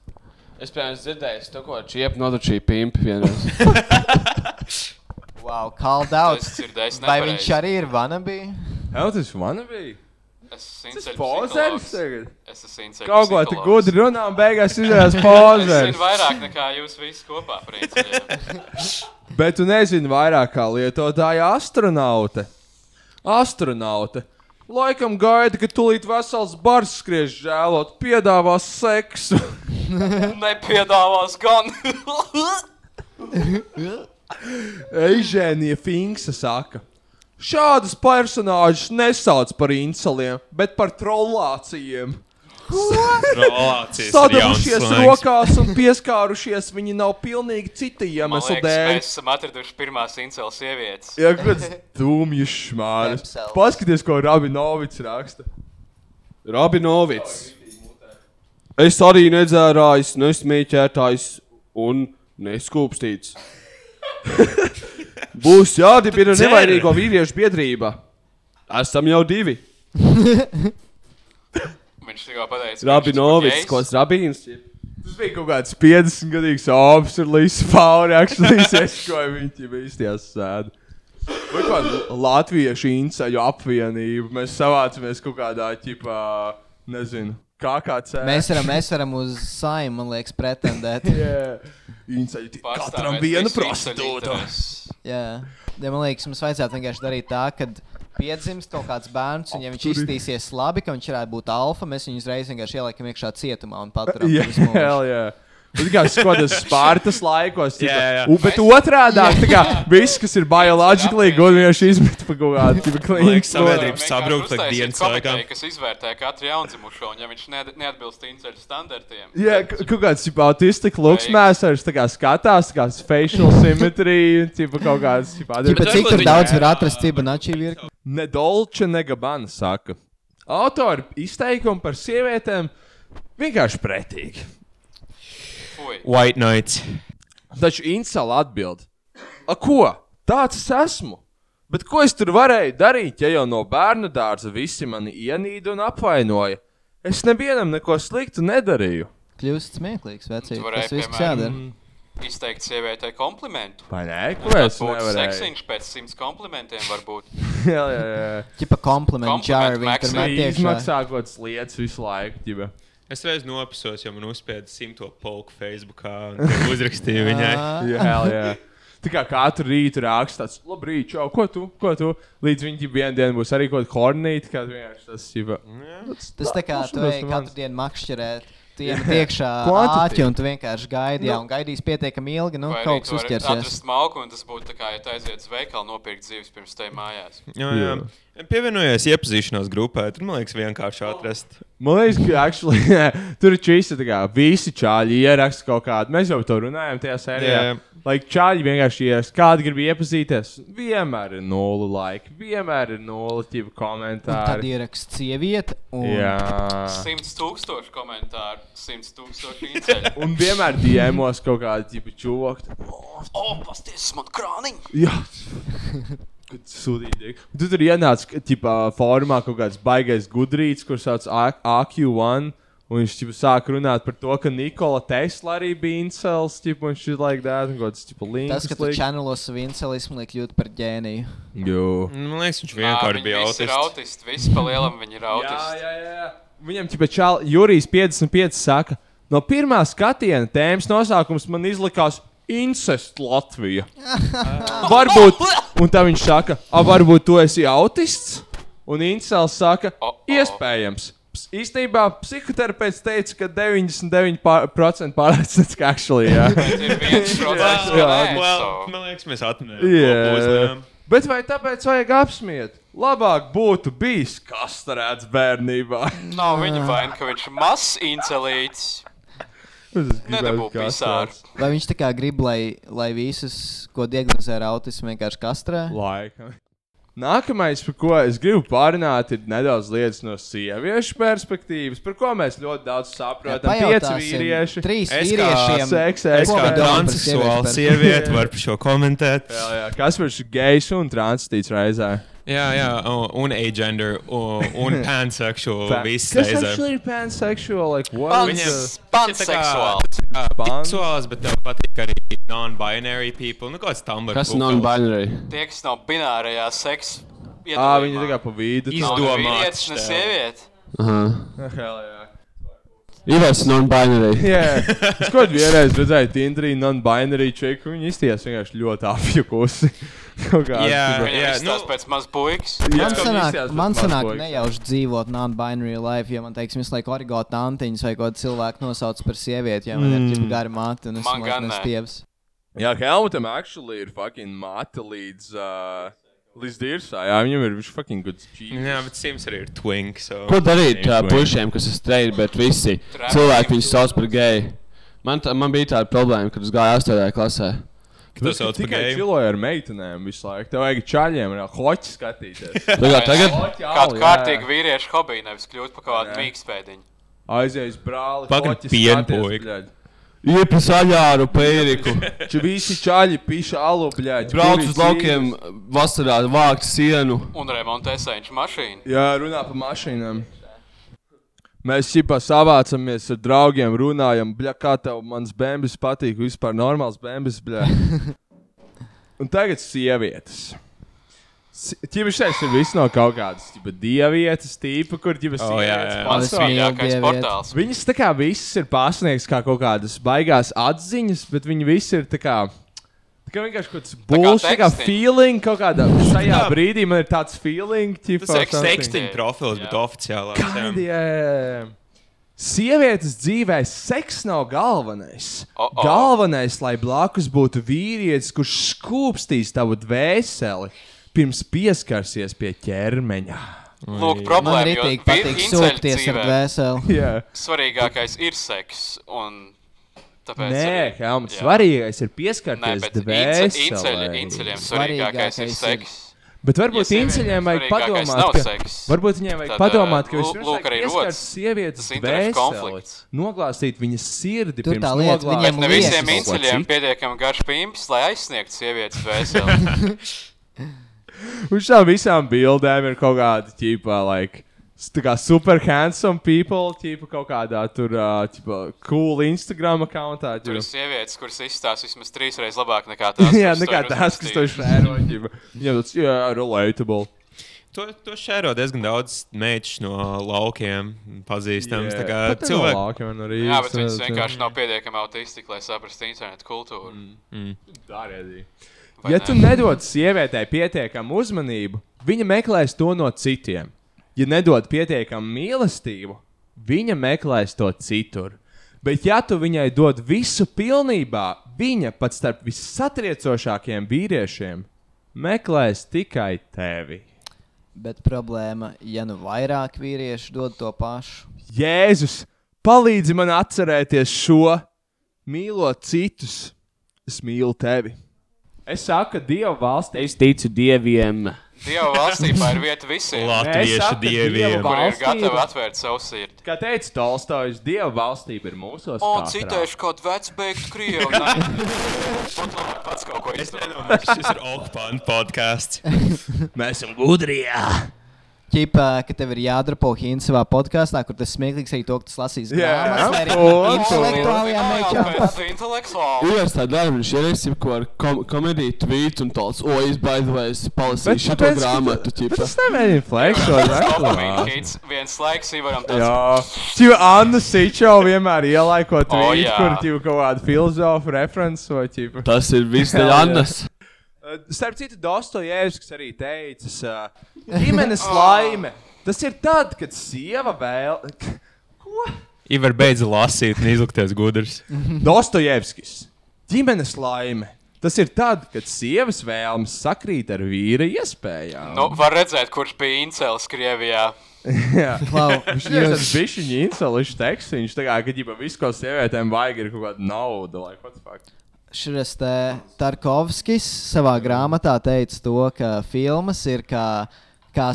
[SPEAKER 1] Es, piemēram, esmu dzirdējis to, ko čiepu nodučīja pimpi vienreiz. *laughs*
[SPEAKER 9] Wow, called out.
[SPEAKER 11] Es dzirdēju,
[SPEAKER 9] Vai viņš arī ir wannabe?
[SPEAKER 8] Jā, tas wannabe.
[SPEAKER 11] Es
[SPEAKER 8] Tas
[SPEAKER 11] esmu
[SPEAKER 8] pozers tagad.
[SPEAKER 11] Es esmu inceļu
[SPEAKER 8] Kaut ko tu gudri runā un beigās izrādās *laughs*
[SPEAKER 11] Es
[SPEAKER 8] pozers.
[SPEAKER 11] zinu vairāk nekā jūs visi kopā, principā. *laughs*
[SPEAKER 8] Bet tu nezini vairāk kā lietotāja astronaute. Astronaute. Laikam gaida, ka tūlīt vesels bars skriež žēlot, piedāvās seksu. *laughs*
[SPEAKER 11] Nepiedāvās gan.
[SPEAKER 8] Eižēnija Finksa saka. Šādus personāžus nesauc par inceliem, bet par trollācijiem. Sadavušies rokās un pieskārušies, viņi nav pilnīgi cita iemesla dēļ.
[SPEAKER 11] mēs esam atraduši pirmās incels sievietes.
[SPEAKER 8] Jā, kāds dūmjš šmāris. Paskaties, ko Rabinovits raksta.
[SPEAKER 1] Rabinovits. Es arī nedzērājis, nesmīķētājs un neskūpstīts. *laughs* Būs jādibina nevainīgo vīriešu biedrība. Esam jau divi. *laughs*
[SPEAKER 11] Viņš tikko pateica, ir
[SPEAKER 1] ko Rabīns.
[SPEAKER 8] Tas bija kaut kāds 50 gadīgs ops ar Līsu Fauri. Actually, es *laughs* eskoju viņu jau īstajās sēdē. Vai kāda latviešu inceļu apvienība. Mēs savācamies kaut kādā ķipā, nezinu, kā kāds.
[SPEAKER 9] Mēs varam, mēs varam uz saimu, man liekas, pretendēt. *laughs*
[SPEAKER 8] Ti-
[SPEAKER 11] Pārstāvēt
[SPEAKER 8] katram viena prostitūta.
[SPEAKER 9] Jā, ja man liekas, mums vajadzētu vienkārši darīt tā, ka piedzimst kaut kāds bērns, un ja viņš izskatīsies labi, ka viņš varētu būt alfa, mēs viņu uzreiz vienkārši ieliekam iekšā cietumā un paturam. *laughs*
[SPEAKER 8] Jā, jā. Tas kā skodas Spārtas laikos.
[SPEAKER 10] Jā, jā, jā.
[SPEAKER 8] U, bet otrādi, tā kā viss, kas ir bioloģiski, gudri vienkārši izmet pa kaut kādu tipu
[SPEAKER 10] liekas,
[SPEAKER 8] klīniku.
[SPEAKER 10] sabiedrība
[SPEAKER 11] Vienkārši
[SPEAKER 10] sabrūk
[SPEAKER 11] uztaisīt
[SPEAKER 10] dienas laikā.
[SPEAKER 11] Kas izvērtē katru jaundzimušo, un ja viņš ne, neatbilst inceļu standartiem.
[SPEAKER 8] Jā, kaut kāds tipa autistika looks mēsars, tā kā skatās, kā facial symmetry, tipa kaut kāds tipa
[SPEAKER 9] cik tur daudz var atrast Fibonacci virkni?
[SPEAKER 8] Nedolče negabana saka. Autori izteikumi par sievietēm vienkārši pretīgi.
[SPEAKER 10] White Knights.
[SPEAKER 8] Taču Insala atbild: A, ko? Tāds es esmu. Bet ko es tur varēju darīt, ja jau no bērnu dārza visi mani ienīda un apvainoja? Es nevienam neko sliktu nedarīju.
[SPEAKER 9] Kļūst smieklīgs, vecīt.
[SPEAKER 11] Tu varēji,
[SPEAKER 9] Tas viss jādara.
[SPEAKER 11] Izteikt sievietei komplimentu.
[SPEAKER 8] Vai ne? Ko es
[SPEAKER 11] būtu
[SPEAKER 8] nevarēju?
[SPEAKER 11] seksiņš pēc simts komplimentiem, varbūt. *laughs*
[SPEAKER 8] jā, jā, jā.
[SPEAKER 9] Ķipa komplimentu met iekšā.
[SPEAKER 8] Izmaksā kaut kādas lietas visu laiku. Ģiba.
[SPEAKER 10] Es reiz nopisos, jo man uzspēja simto polku Facebookā un to *laughs* uzrakstīju viņai.
[SPEAKER 8] Jā, yeah. *laughs* Tā kā katru rītu raksta tāds, labrīt, čau, ko tu, ko tu, līdz viņi vienā dienā būs arī kaut kāda hornīta, kā vienkārši tas ir.
[SPEAKER 9] Tas tā kā tu ej katru dienu makšķerēt. Tu *laughs* iemet iekšā āķi un tu vienkārši gaidi, jā, un gaidīs pietiekami ilgi, nu,
[SPEAKER 11] Vai
[SPEAKER 9] kaut kas uzķersies.
[SPEAKER 11] Atrast malku, un tas būtu tā kā, ja tu aiziet uz veikalu nopirkt dzīves pirms te mājās.
[SPEAKER 10] Jā, jā. Pievienojies iepazīšanās grupai, tur man liekas vienkārši atrast.
[SPEAKER 8] Man liekas, ka actually, *laughs* tur ir čīsi, visi čāļi ieraksta kaut kādu. Mēs jau par to runājām tajā sērijā.
[SPEAKER 10] Jā.
[SPEAKER 8] Lai čāļi vienkārši ieraksta, kādi grib iepazīties. Vienmēr ir nulle laika, vienmēr ir nulle tīpa
[SPEAKER 9] Un tad
[SPEAKER 8] komentāri.
[SPEAKER 9] ieraksts sieviete. Un...
[SPEAKER 8] Jā.
[SPEAKER 11] Simts tūkstoši komentāru, simts tūkstoši inceļu. *laughs*
[SPEAKER 8] Un vienmēr diemos kaut kāda tipa čūka.
[SPEAKER 11] O, pasties, man krāniņi!
[SPEAKER 8] Jā. *laughs* Kad Sūdīgi. Tu tur ienāca ģipā, formā kaut kāds baigais gudrīts, kurš sauc A- AQ1. Un viņš ģipa, sāk runāt par to, ka Nikola Tesla arī bija incels. Ģipa, un šis like that, un kaut kāds ģipa, links.
[SPEAKER 9] Tas, ka tu čanelos savu incelismu, liek kļūt par ģēniju.
[SPEAKER 8] Jo.
[SPEAKER 10] Man liekas, viņš vienkārši bija
[SPEAKER 11] visi ir
[SPEAKER 10] autists.
[SPEAKER 11] Visi pa lielam viņi ir *laughs*
[SPEAKER 8] Jā,
[SPEAKER 11] autisti.
[SPEAKER 8] jā, jā. Viņam ģipa, čāl, Jurijs 55 saka, no pirmā skatiena tēmas nosaukums man izlikās incest Latvija. varbūt, un tā viņš saka, "A, varbūt tu esi autists? Un incels saka, iespējams. Ps- Īstenībā psihoterapeits teica, ka 99% pārliecināts, ka actually, jā. *laughs*
[SPEAKER 11] Nē,
[SPEAKER 10] Well, man liekas, mēs atminējām.
[SPEAKER 8] Jā.
[SPEAKER 10] uzlējām.
[SPEAKER 8] Bet vai tāpēc vajag apsmiet? Labāk būtu bijis kastrēts bērnībā.
[SPEAKER 11] Nav viņa vaina, ka viņš ir mazs incelīts.
[SPEAKER 9] Vai viņš tā kā grib, lai, lai visus, ko diagnozē ar autismu, vienkārši kastrē?
[SPEAKER 8] Laika. Nākamais, par ko es gribu pārunāt, ir nedaudz lietas no sieviešu perspektīvas, par ko mēs ļoti daudz saprotam.
[SPEAKER 9] Jā,
[SPEAKER 8] Pieci vīrieši.
[SPEAKER 9] trīs.
[SPEAKER 8] Seks,
[SPEAKER 10] Es kā
[SPEAKER 8] kā
[SPEAKER 10] transseksuāla sieviete varu par šo komentēt. *laughs*
[SPEAKER 8] Jā, jā. Kas ir gejs un transīts reizē?
[SPEAKER 10] Jā, jā, un- un agender, un, un *laughs* pansexual. Viss
[SPEAKER 8] Kas
[SPEAKER 10] reizē.
[SPEAKER 8] actually ir pansexual? Like, what
[SPEAKER 11] Pans-
[SPEAKER 8] is the-
[SPEAKER 11] Panseksuāls.
[SPEAKER 10] Seksuāls, bet tev patīk arī non-binary people. Nu, kāds Tumblr.
[SPEAKER 1] Kas ir
[SPEAKER 10] profiles.
[SPEAKER 1] non-binary?
[SPEAKER 11] Tie, kas nav binārajā seksa.
[SPEAKER 8] Ā, viņi tā kā pa vidu.
[SPEAKER 11] Ne
[SPEAKER 10] Izdomāts
[SPEAKER 11] vīrietis, ne
[SPEAKER 10] tev.
[SPEAKER 11] sieviete.
[SPEAKER 1] Aha.
[SPEAKER 8] Hell, jā.
[SPEAKER 1] Ivars non-binary. *laughs*
[SPEAKER 8] Jā, es kaut kādā vienreiz redzēju Tinderī non-binary čeku. Viņa izties vienkārši ļoti apjukusi. Kaut kā.
[SPEAKER 10] Jā, jā, nu-
[SPEAKER 11] pēc maz puikas.
[SPEAKER 9] Man sanāk, man sanāk nejauši dzīvot non-binary life, jo man, teiksim, visu laiku origo tantiņas vai kaut cilvēku nosauc par sievieti, ja man
[SPEAKER 8] Mm.
[SPEAKER 9] ir gari māte un es
[SPEAKER 11] Man gan
[SPEAKER 9] laikam
[SPEAKER 11] ne.
[SPEAKER 9] stievs.
[SPEAKER 8] Jā, Helmutam actually ir fucking mate līdz. Uh, Līdz dirsā, jā, viņam ir viņš fucking good cheese.
[SPEAKER 10] Jā, bet Sims arī ir twink. So.
[SPEAKER 1] Ko darīt uh, pušiem, kas ir strēļi, bet visi cilvēki viņus sauc par geju? Man, tā, man bija tāda problēma, kad es gāju 8. klasē.
[SPEAKER 10] Tas par
[SPEAKER 8] tikai cilvēku ar meitenēm visu laiku. Tev vajag čaļiem, jau hoķi skatīties. *laughs*
[SPEAKER 1] Tagad, tagad
[SPEAKER 11] Kādu kārtīgu vīriešu hobiju, nevis kļūt par kādu mīkstpēdiņu.
[SPEAKER 8] Aizies brāli. Skaties, bļaļ.
[SPEAKER 1] iepis aļāru pēriku. *laughs*
[SPEAKER 8] Čia visi čaļi piša alu, bļaļ.
[SPEAKER 1] Brauc uz laukiem vasarā, vākt sienu.
[SPEAKER 11] Un remontē sēņš mašīnu.
[SPEAKER 8] Jā, runā par mašīnām. Mēs šipā savācamies ar draugiem, runājam, bļa, kā tev mans bēnbis patīk, vispār normāls bēnbis, bļa. *laughs* Un tagad sievietes. Ķipa šeit ir viss no kaut kādas ķipa, dievietes, tīpa, kur ķipa
[SPEAKER 10] O, jā,
[SPEAKER 8] sievietes
[SPEAKER 9] mīlu
[SPEAKER 11] mīļākais portāls.
[SPEAKER 8] Viņas tā kā visas ir pārsniegts kā kaut kādas baigās atziņas, bet viņi visi ir tā kā. Tā kā vienkārši kaut kāds būs, tā kā
[SPEAKER 11] tekstiņi.
[SPEAKER 8] feeling, kaut kādā *laughs* šajā
[SPEAKER 10] Jā.
[SPEAKER 8] brīdī man ir tāds feeling, ķipa,
[SPEAKER 10] Tas ir tekstiņa profils, bet oficiālā.
[SPEAKER 8] Kādi, jā, jā, jā. Sievietes dzīvē seks nav galvenais.
[SPEAKER 11] O, o.
[SPEAKER 8] Galvenais, lai blakus būtu vīrietis, kurš skūpstīs tavu dvēseli pirms pieskarsies pie ķermeņa.
[SPEAKER 11] Lūk, problēma.
[SPEAKER 9] arī
[SPEAKER 11] jo
[SPEAKER 9] patīk, sūkties ar dvēseli. *laughs*
[SPEAKER 8] Jā.
[SPEAKER 11] Svarīgākais ir seks. Un tāpēc
[SPEAKER 8] Nē,
[SPEAKER 11] arī-
[SPEAKER 8] Helmut,
[SPEAKER 11] jā.
[SPEAKER 8] svarīgais ir
[SPEAKER 11] Nē,
[SPEAKER 8] pieskarties
[SPEAKER 11] bet ince-
[SPEAKER 8] dvēselē.
[SPEAKER 11] inceļu- inceļiem svarīgākais ir seks.
[SPEAKER 8] Bet varbūt
[SPEAKER 11] Ja
[SPEAKER 8] inceļiem vajag padomāt, ka, varbūt viņiem vajag
[SPEAKER 11] tad,
[SPEAKER 8] padomāt, ka
[SPEAKER 11] ā,
[SPEAKER 8] vispirms
[SPEAKER 11] lūk, arī rodas
[SPEAKER 8] sievietes dvēseli,
[SPEAKER 11] konflikts.
[SPEAKER 8] noglāstīt viņas sirdi
[SPEAKER 9] Tur
[SPEAKER 8] pirms
[SPEAKER 9] tā lieta, viņiem
[SPEAKER 11] Ne visiem inceļiem pietiekami garš pimps, lai aizsniegtu sievietes vēseli. *laughs*
[SPEAKER 8] Uz šām visām bildēm ir kaut kāda ķīpa, like, tā kā super handsome people, ķīpa kaut kādā tur, uh, ķīpa, cool Instagram accountā.
[SPEAKER 11] Tur ir sievietes, kuras izstāsta vismaz trīs reizes labāk nekā *laughs* tās.
[SPEAKER 8] Jā, nekā
[SPEAKER 11] to ir
[SPEAKER 8] tas, kas to šēro. Jā, tas, jā, relatable.
[SPEAKER 10] To, to šēro diezgan daudz meitas no laukiem, pazīstams. Yeah. Kā
[SPEAKER 8] Pat no
[SPEAKER 10] cilvēki.
[SPEAKER 8] laukiem arī
[SPEAKER 11] Jā, bet
[SPEAKER 8] tas-
[SPEAKER 11] vienkārši nav pietiekami autistiski, lai saprastu internetu kultūru.
[SPEAKER 10] Mm.
[SPEAKER 8] Dārēdī.
[SPEAKER 11] Vai
[SPEAKER 8] Ja
[SPEAKER 11] ne?
[SPEAKER 8] tu nedod sievietei pietiekamu uzmanību, viņa meklēs to no citiem. Ja nedod pietiekamu mīlestību, viņa meklēs to citur. Bet, ja tu viņai dod visu pilnībā, viņa pat starp vissatriecošākajiem vīriešiem meklēs tikai tevi.
[SPEAKER 9] Bet problēma, ja nu vairāk vīrieši dod to pašu.
[SPEAKER 8] Jēzus, palīdzi man atcerēties šo, mīlot citus. Es mīlu tevi. Es saku, ka Dieva valstī
[SPEAKER 1] Es ticu dieviem.
[SPEAKER 11] Dieva valstībā ir vieta visiem.
[SPEAKER 10] Latviešu dieviem.
[SPEAKER 8] Dieva
[SPEAKER 11] Kur ir gatavi atvērt savu sirdi.
[SPEAKER 8] Kā teica Tolstojs, Dieva valstība ir mūsos.
[SPEAKER 11] O,
[SPEAKER 8] katrā.
[SPEAKER 11] citēšu kaut vecu beigtu krievu. *laughs* Pat labi pats kaut ko izdomā.
[SPEAKER 10] Šis ir Okpāns podkāsts.
[SPEAKER 8] Mēs esam gudri.
[SPEAKER 9] Ķipā, ka tev ir jādrapo hints savā podkāstā, kur tas smieklīgs arī to, ka tas lasīs
[SPEAKER 8] Jā,
[SPEAKER 9] grāmatas mečām.
[SPEAKER 11] Pēc intelektuāli.
[SPEAKER 1] Ivars tā dara, viņš ieraksta kaut kādu kom komēdiju tweet un tāds, o, es baidu, vai es palasīju šo grāmatu.
[SPEAKER 8] tu-
[SPEAKER 1] ķipa.
[SPEAKER 8] Tas nemēģina flexot.
[SPEAKER 11] Hits. Viens laiks Ivaram tāds.
[SPEAKER 8] Jā, Čiva Anna Sičo vienmēr ielaiko
[SPEAKER 11] jā.
[SPEAKER 8] kur ķiva kaut kādu filozofu referenci vai ķipa.
[SPEAKER 1] Tas ir viss
[SPEAKER 8] jā.
[SPEAKER 1] Annas.
[SPEAKER 8] Starp citu, Dostojevskis arī teica, uh, ģimenes *laughs* *laughs* laime. Tas ir tad, kad sieva vēl.
[SPEAKER 10] Ivar beidza lasīt un izlikties gudrs. *laughs*
[SPEAKER 8] Dostojevskis. Ģimenes laime. Tas ir tad, kad sievas vēlmes sakrīt ar vīra iespējām.
[SPEAKER 11] Nu, var redzēt, kurš bija incels Krievijā.
[SPEAKER 8] Jā,
[SPEAKER 9] Klau,
[SPEAKER 8] viņš ir
[SPEAKER 9] jūs-
[SPEAKER 8] tāds bišķiņš, insolīšs teksts. Viņš tā kā, ka ģipa visu, ko sievietēm vajag, ir kaut kāda nauda. Like?
[SPEAKER 9] Šis te Tarkovskis savā grāmatā teica to, ka filmas ir kā, kā,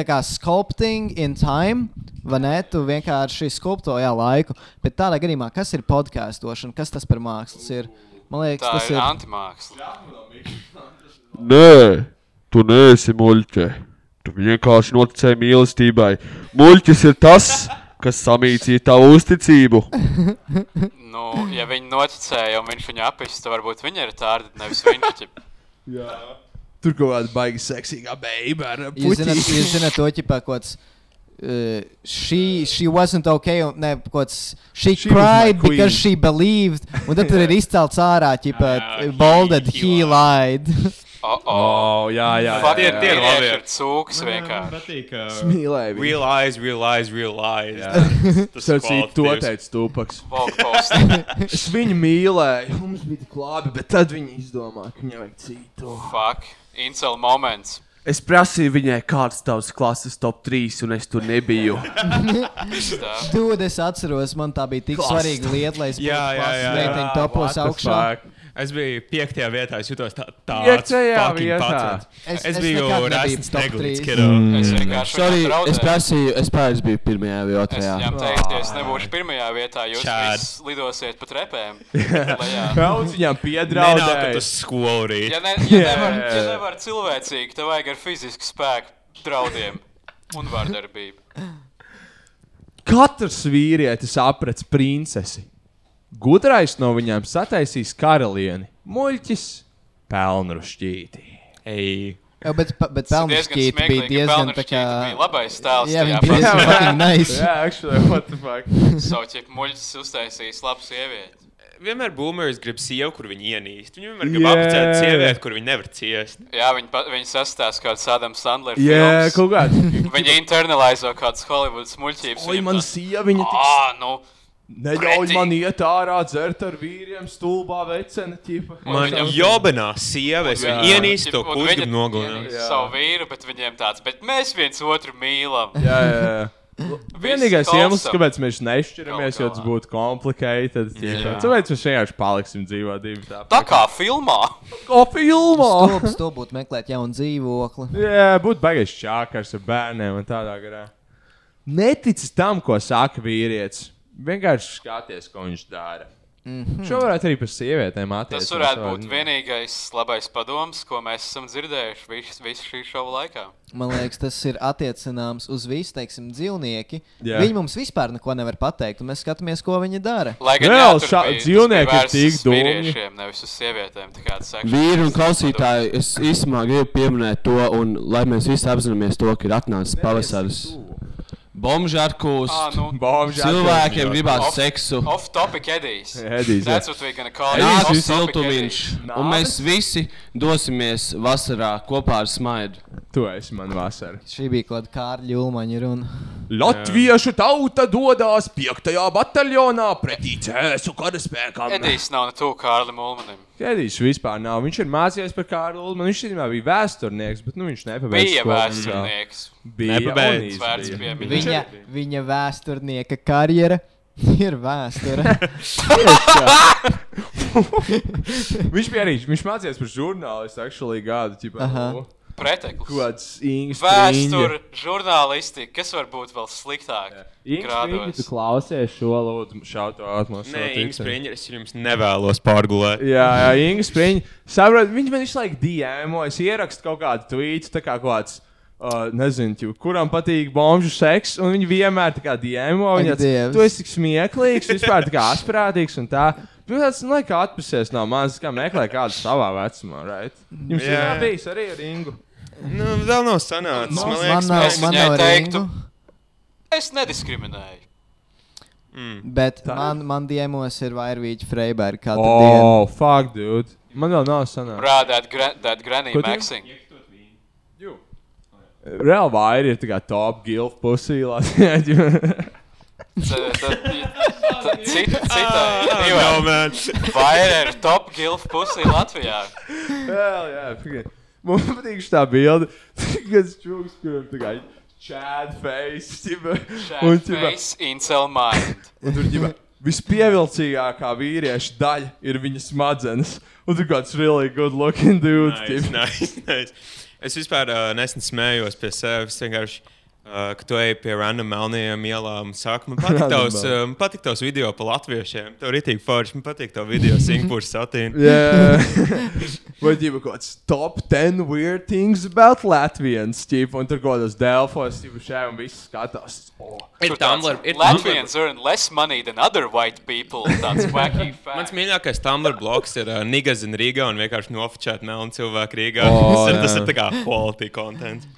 [SPEAKER 9] kā sculpting in time, vai ne? Tu vienkārši skulpto jā, laiku. Bet tādā gadījumā, kas ir podkāstošana, kas tas par mākslas ir? Man liekas,
[SPEAKER 11] Tā
[SPEAKER 9] tas
[SPEAKER 11] ir
[SPEAKER 9] ir.
[SPEAKER 11] antimāksla.
[SPEAKER 5] Nē, tu neesi muļķe. Tu vienkārši noticēji mīlestībai. Muļķis ir tas, kas samīcīja tavu uzticību. *laughs*
[SPEAKER 11] Nu, ja viņi noticēja, un viņš viņu apīs, tad varbūt viņi ir tādi, nevis viņš.
[SPEAKER 8] Tur kaut kāda baigi seksīga beiga ar puķi.
[SPEAKER 9] jūs zināt to ķipā, kaut kāds. Uh, she, she wasn't okay. un Ne, kods, she,
[SPEAKER 8] She
[SPEAKER 9] cried because she believed. Un tad tur ir *laughs* izcelts ārā, ķipā,
[SPEAKER 11] Jā,
[SPEAKER 9] bolded,
[SPEAKER 10] he
[SPEAKER 9] he lied. *laughs*
[SPEAKER 11] Oh, oh.
[SPEAKER 8] Jā, jā.
[SPEAKER 11] Fuck,
[SPEAKER 10] Tie-
[SPEAKER 11] tie
[SPEAKER 10] tie ir labi.
[SPEAKER 11] ir cūks vienkārši.
[SPEAKER 10] patīk.
[SPEAKER 8] Mīlēju viņu.
[SPEAKER 10] Real eyes, real eyes, real eyes. Tas
[SPEAKER 8] Tas ir to
[SPEAKER 10] kvalitatīvs.
[SPEAKER 8] teica
[SPEAKER 11] post.
[SPEAKER 8] Es viņu mīlēju. Mums bija tik labi, bet tad viņi izdomāja, ka viņai vajag citu.
[SPEAKER 11] Fuck, incel moments.
[SPEAKER 1] Es prasīju viņai, kāds tavs klases top 3, un es tur nebiju.
[SPEAKER 9] Dude, es atceros, man tā bija tik
[SPEAKER 1] Klast.
[SPEAKER 9] svarīga lieta, lai es
[SPEAKER 10] jā.
[SPEAKER 9] reitiņu topos augšā.
[SPEAKER 8] fuck?
[SPEAKER 10] Es biju piektajā vietā, es jutos tā, tāds fucking
[SPEAKER 8] vietā.
[SPEAKER 10] pacets.
[SPEAKER 9] Es-
[SPEAKER 10] Es,
[SPEAKER 9] es
[SPEAKER 10] es biju Rasmus Neglīts,
[SPEAKER 9] trīs.
[SPEAKER 10] kiddo.
[SPEAKER 11] Es vienkārši
[SPEAKER 1] Sorry, es prasīju, es pārējais biju pirmajā vai
[SPEAKER 11] Es
[SPEAKER 1] otrajā.
[SPEAKER 11] viņam teicu, ja es nebūšu pirmajā vietā, jūs visi lidosiet pa trepēm. *laughs*
[SPEAKER 8] Daudz viņam
[SPEAKER 10] Nenākat
[SPEAKER 8] piedraudēja.
[SPEAKER 10] uz skolu rīt.
[SPEAKER 11] Ja, ne, ja,
[SPEAKER 8] Jā,
[SPEAKER 11] nevar, ja nevar cilvēcīgi, tev vajag ar fizisku spēku draudiem un vardarbību.
[SPEAKER 8] Katrs vīrietis aprec princesi. Gudrais no viņiem sataisīs karalieni. Muļķis pelnu šķīti.
[SPEAKER 10] Ej,
[SPEAKER 9] Jā, bet, bet Pelnšķīte bija diezgan tā kā.
[SPEAKER 11] bija labais tēls
[SPEAKER 9] Jā, viņa bija diezgan fucking nice. *laughs*
[SPEAKER 8] Jā, actually, what the fuck?
[SPEAKER 11] Savu ķip muļķis uztaisījis labu sievieti.
[SPEAKER 10] vienmēr boomers grib sievu, kur viņi ienīst. Viņi vienmēr grib
[SPEAKER 8] Jā.
[SPEAKER 10] apcēt sievieti, kur viņi nevar ciest.
[SPEAKER 11] Jā, viņi, pa- viņi sastāsta kādu Sadam Sandler
[SPEAKER 8] Jā,
[SPEAKER 11] filmas.
[SPEAKER 8] kaut kāds.
[SPEAKER 11] Viņi internalizē kādas Hollywoods muļķības.
[SPEAKER 8] Oi, man
[SPEAKER 11] tā-
[SPEAKER 8] sieviņa tik
[SPEAKER 11] Ā, nu,
[SPEAKER 8] Neļauj man iet ārā, dzert ar vīriem, stulbā vecena ķipa.
[SPEAKER 10] Man jobenā sievietes, viņi ienīst to kuģi nogalināt.
[SPEAKER 11] savu vīru, bet viņiem tāds, bet mēs viens otru mīlam.
[SPEAKER 8] Jā, jā, jā. Vienīgais iemesls, kāpēc mēs nešķiramies, jo tas būtu komplicēti. Tāpēc mēs vienkārši paliksim dzīvot divi tādi.
[SPEAKER 11] Tā kā filmā.
[SPEAKER 8] Kā filmā!
[SPEAKER 9] To būtu meklēt jaunu dzīvokli.
[SPEAKER 8] Jā, būtu baigais čākars ar bērniem un tādā garā. Netici tam, ko saka vīrietis. Vienkārši skaties, ko viņš dara.
[SPEAKER 9] Mhm.
[SPEAKER 8] Šo varētu arī par sievietēm
[SPEAKER 11] Tas
[SPEAKER 8] attiecināties.
[SPEAKER 11] varētu būt vienīgais labais padoms, ko mēs esam dzirdējuši visu, visu šī šova laikā.
[SPEAKER 9] Man liekas, tas ir attiecināms uz visu, teiksim, dzīvnieku.
[SPEAKER 8] Jā.
[SPEAKER 9] Viņi mums vispār neko nevar pateikt, un mēs skatāmies, ko viņi dara.
[SPEAKER 11] Lai gan
[SPEAKER 8] Reāli šā-
[SPEAKER 11] tas
[SPEAKER 8] dzīvnieki ir tik.
[SPEAKER 11] Vīriešiem, nevis uz sievietēm. tā kā tas actually
[SPEAKER 1] Vīri un
[SPEAKER 11] tas
[SPEAKER 1] klausītāji, es īstenībā gribu pieminēt to, un lai mēs visi apzināmies to, ka ir atnācis pavasaris. Bomži atkūst,
[SPEAKER 11] Ā, nu.
[SPEAKER 1] Cilvēkiem gribās
[SPEAKER 11] Off-
[SPEAKER 1] seksu.
[SPEAKER 11] Off-topic Edijs.
[SPEAKER 8] Edijs, jā.
[SPEAKER 11] That's what we're gonna call it.
[SPEAKER 1] Nāks
[SPEAKER 11] Off-topic
[SPEAKER 1] siltumiņš,
[SPEAKER 11] Edijs.
[SPEAKER 1] un mēs visi dosimies vasarā kopā ar smaidu.
[SPEAKER 8] Tu esi man vasara.
[SPEAKER 9] Šī bija kaut kāda Kārļa Ulmaņa runa.
[SPEAKER 5] Latviešu tauta dodas 5. bataljonā pretī cēsu karaspēkam.
[SPEAKER 11] Edijs nav ne tuvu Kārlim Ulmanim.
[SPEAKER 8] Edijs vispār nav. Viņš ir mācījies par Kārlu Ulmanu. Viņš īstenībā bija vēsturnieks, bet nu, viņš nepabeidza
[SPEAKER 11] Bija vēsturnieks.
[SPEAKER 8] Bija
[SPEAKER 10] Nepabeidz.
[SPEAKER 8] un īsti
[SPEAKER 11] Vērts
[SPEAKER 8] bija.
[SPEAKER 11] pieminēt.
[SPEAKER 9] Viņa, viņa vēsturnieka karjera *laughs* ir vēsture.
[SPEAKER 8] viņš bija arī, viņš mācījās par žurnālistu, actually gadu, nu,
[SPEAKER 11] Preteklis.
[SPEAKER 8] kāds Ingūns.
[SPEAKER 11] Vēsture, žurnālistika, kas var būt vēl sliktāk?
[SPEAKER 8] Tu klausies šo lūdzu, šautu atmosfēru.
[SPEAKER 10] Nē, Ingūns Springer, es jums nevēlos pārgulēt.
[SPEAKER 8] Jā, jā Ingūns Springer. Saprot, viņš man visu laiku DMO, es ierakstu kaut kādu tweetu, tā kā kaut kāds. Uh, nezinu, ķipa, kuram patīk bombuļu seks, un viņi vienmēr tā kā DMO.
[SPEAKER 9] Ak,
[SPEAKER 8] Viņa esi tik smieklīgs, vispār tā kā asprātīgs un tā. Tāds, nu, kā atpūsies no manis, kā meklē kādu savā vecumā, right? Jums
[SPEAKER 10] Jā.
[SPEAKER 8] ir bijis arī ar Ingu.
[SPEAKER 10] Nu, vēl nav sanācis. Man
[SPEAKER 9] Man
[SPEAKER 10] liekas,
[SPEAKER 9] nav,
[SPEAKER 10] mēs-
[SPEAKER 9] man nav
[SPEAKER 11] teiktu. Es nediskriminēju.
[SPEAKER 9] bet man, man diemos ir vairvīķi Freiberga katru dienu.
[SPEAKER 8] Oh, fuck, dude. Man vēl nav sanācis.
[SPEAKER 11] Rāda that, gra that granny
[SPEAKER 8] Ko
[SPEAKER 11] maxing.
[SPEAKER 8] Reāli vairi ir tā kā top gilf pusī. *laughs*
[SPEAKER 11] Cita,
[SPEAKER 10] Ah,
[SPEAKER 11] citai.
[SPEAKER 10] no, man.
[SPEAKER 11] Vairāk ir top gilf pusī Latvijā.
[SPEAKER 8] Jā, jā, pagaid. Man patīk šī bilde, *laughs* kad čūlis, kuram tā kā Chad face, ķipa, un,
[SPEAKER 11] face, incel mind. *laughs*
[SPEAKER 8] un tur ķipa, vispievilcīgākā vīrieša daļa ir viņa smadzenes. Un tur kāds really good looking dude.
[SPEAKER 10] Nice,
[SPEAKER 8] ķipa.
[SPEAKER 10] nice, nice. Es vispār uh, nesen smējos pie sevis. vienkārši, Uh, kad tu ej pie random melnajām ielām, saka, man patīk tavs, uh, man patīk tavs video par latviešiem. Tev ir itī forši, man patīk tavu video *laughs* Singapūras satīnu.
[SPEAKER 8] Jā, *laughs* vai ģipa kaut kāds top 10 weird things about Latvians, ķipa, un tur kaut kādos Delfos, ķipa, šeit un viss skatās. Oh.
[SPEAKER 10] Ir Tumblr, ir
[SPEAKER 11] Latvians earn less money than other white people. Tāds wacky *laughs*
[SPEAKER 10] Mans
[SPEAKER 11] fact.
[SPEAKER 10] mīļākais Tumblr bloks ir uh, Niggas in Rīgā un vienkārši nofočēt melnu cilvēku Rīgā.
[SPEAKER 8] O,
[SPEAKER 10] tas, ir, tas ir tā kā quality content.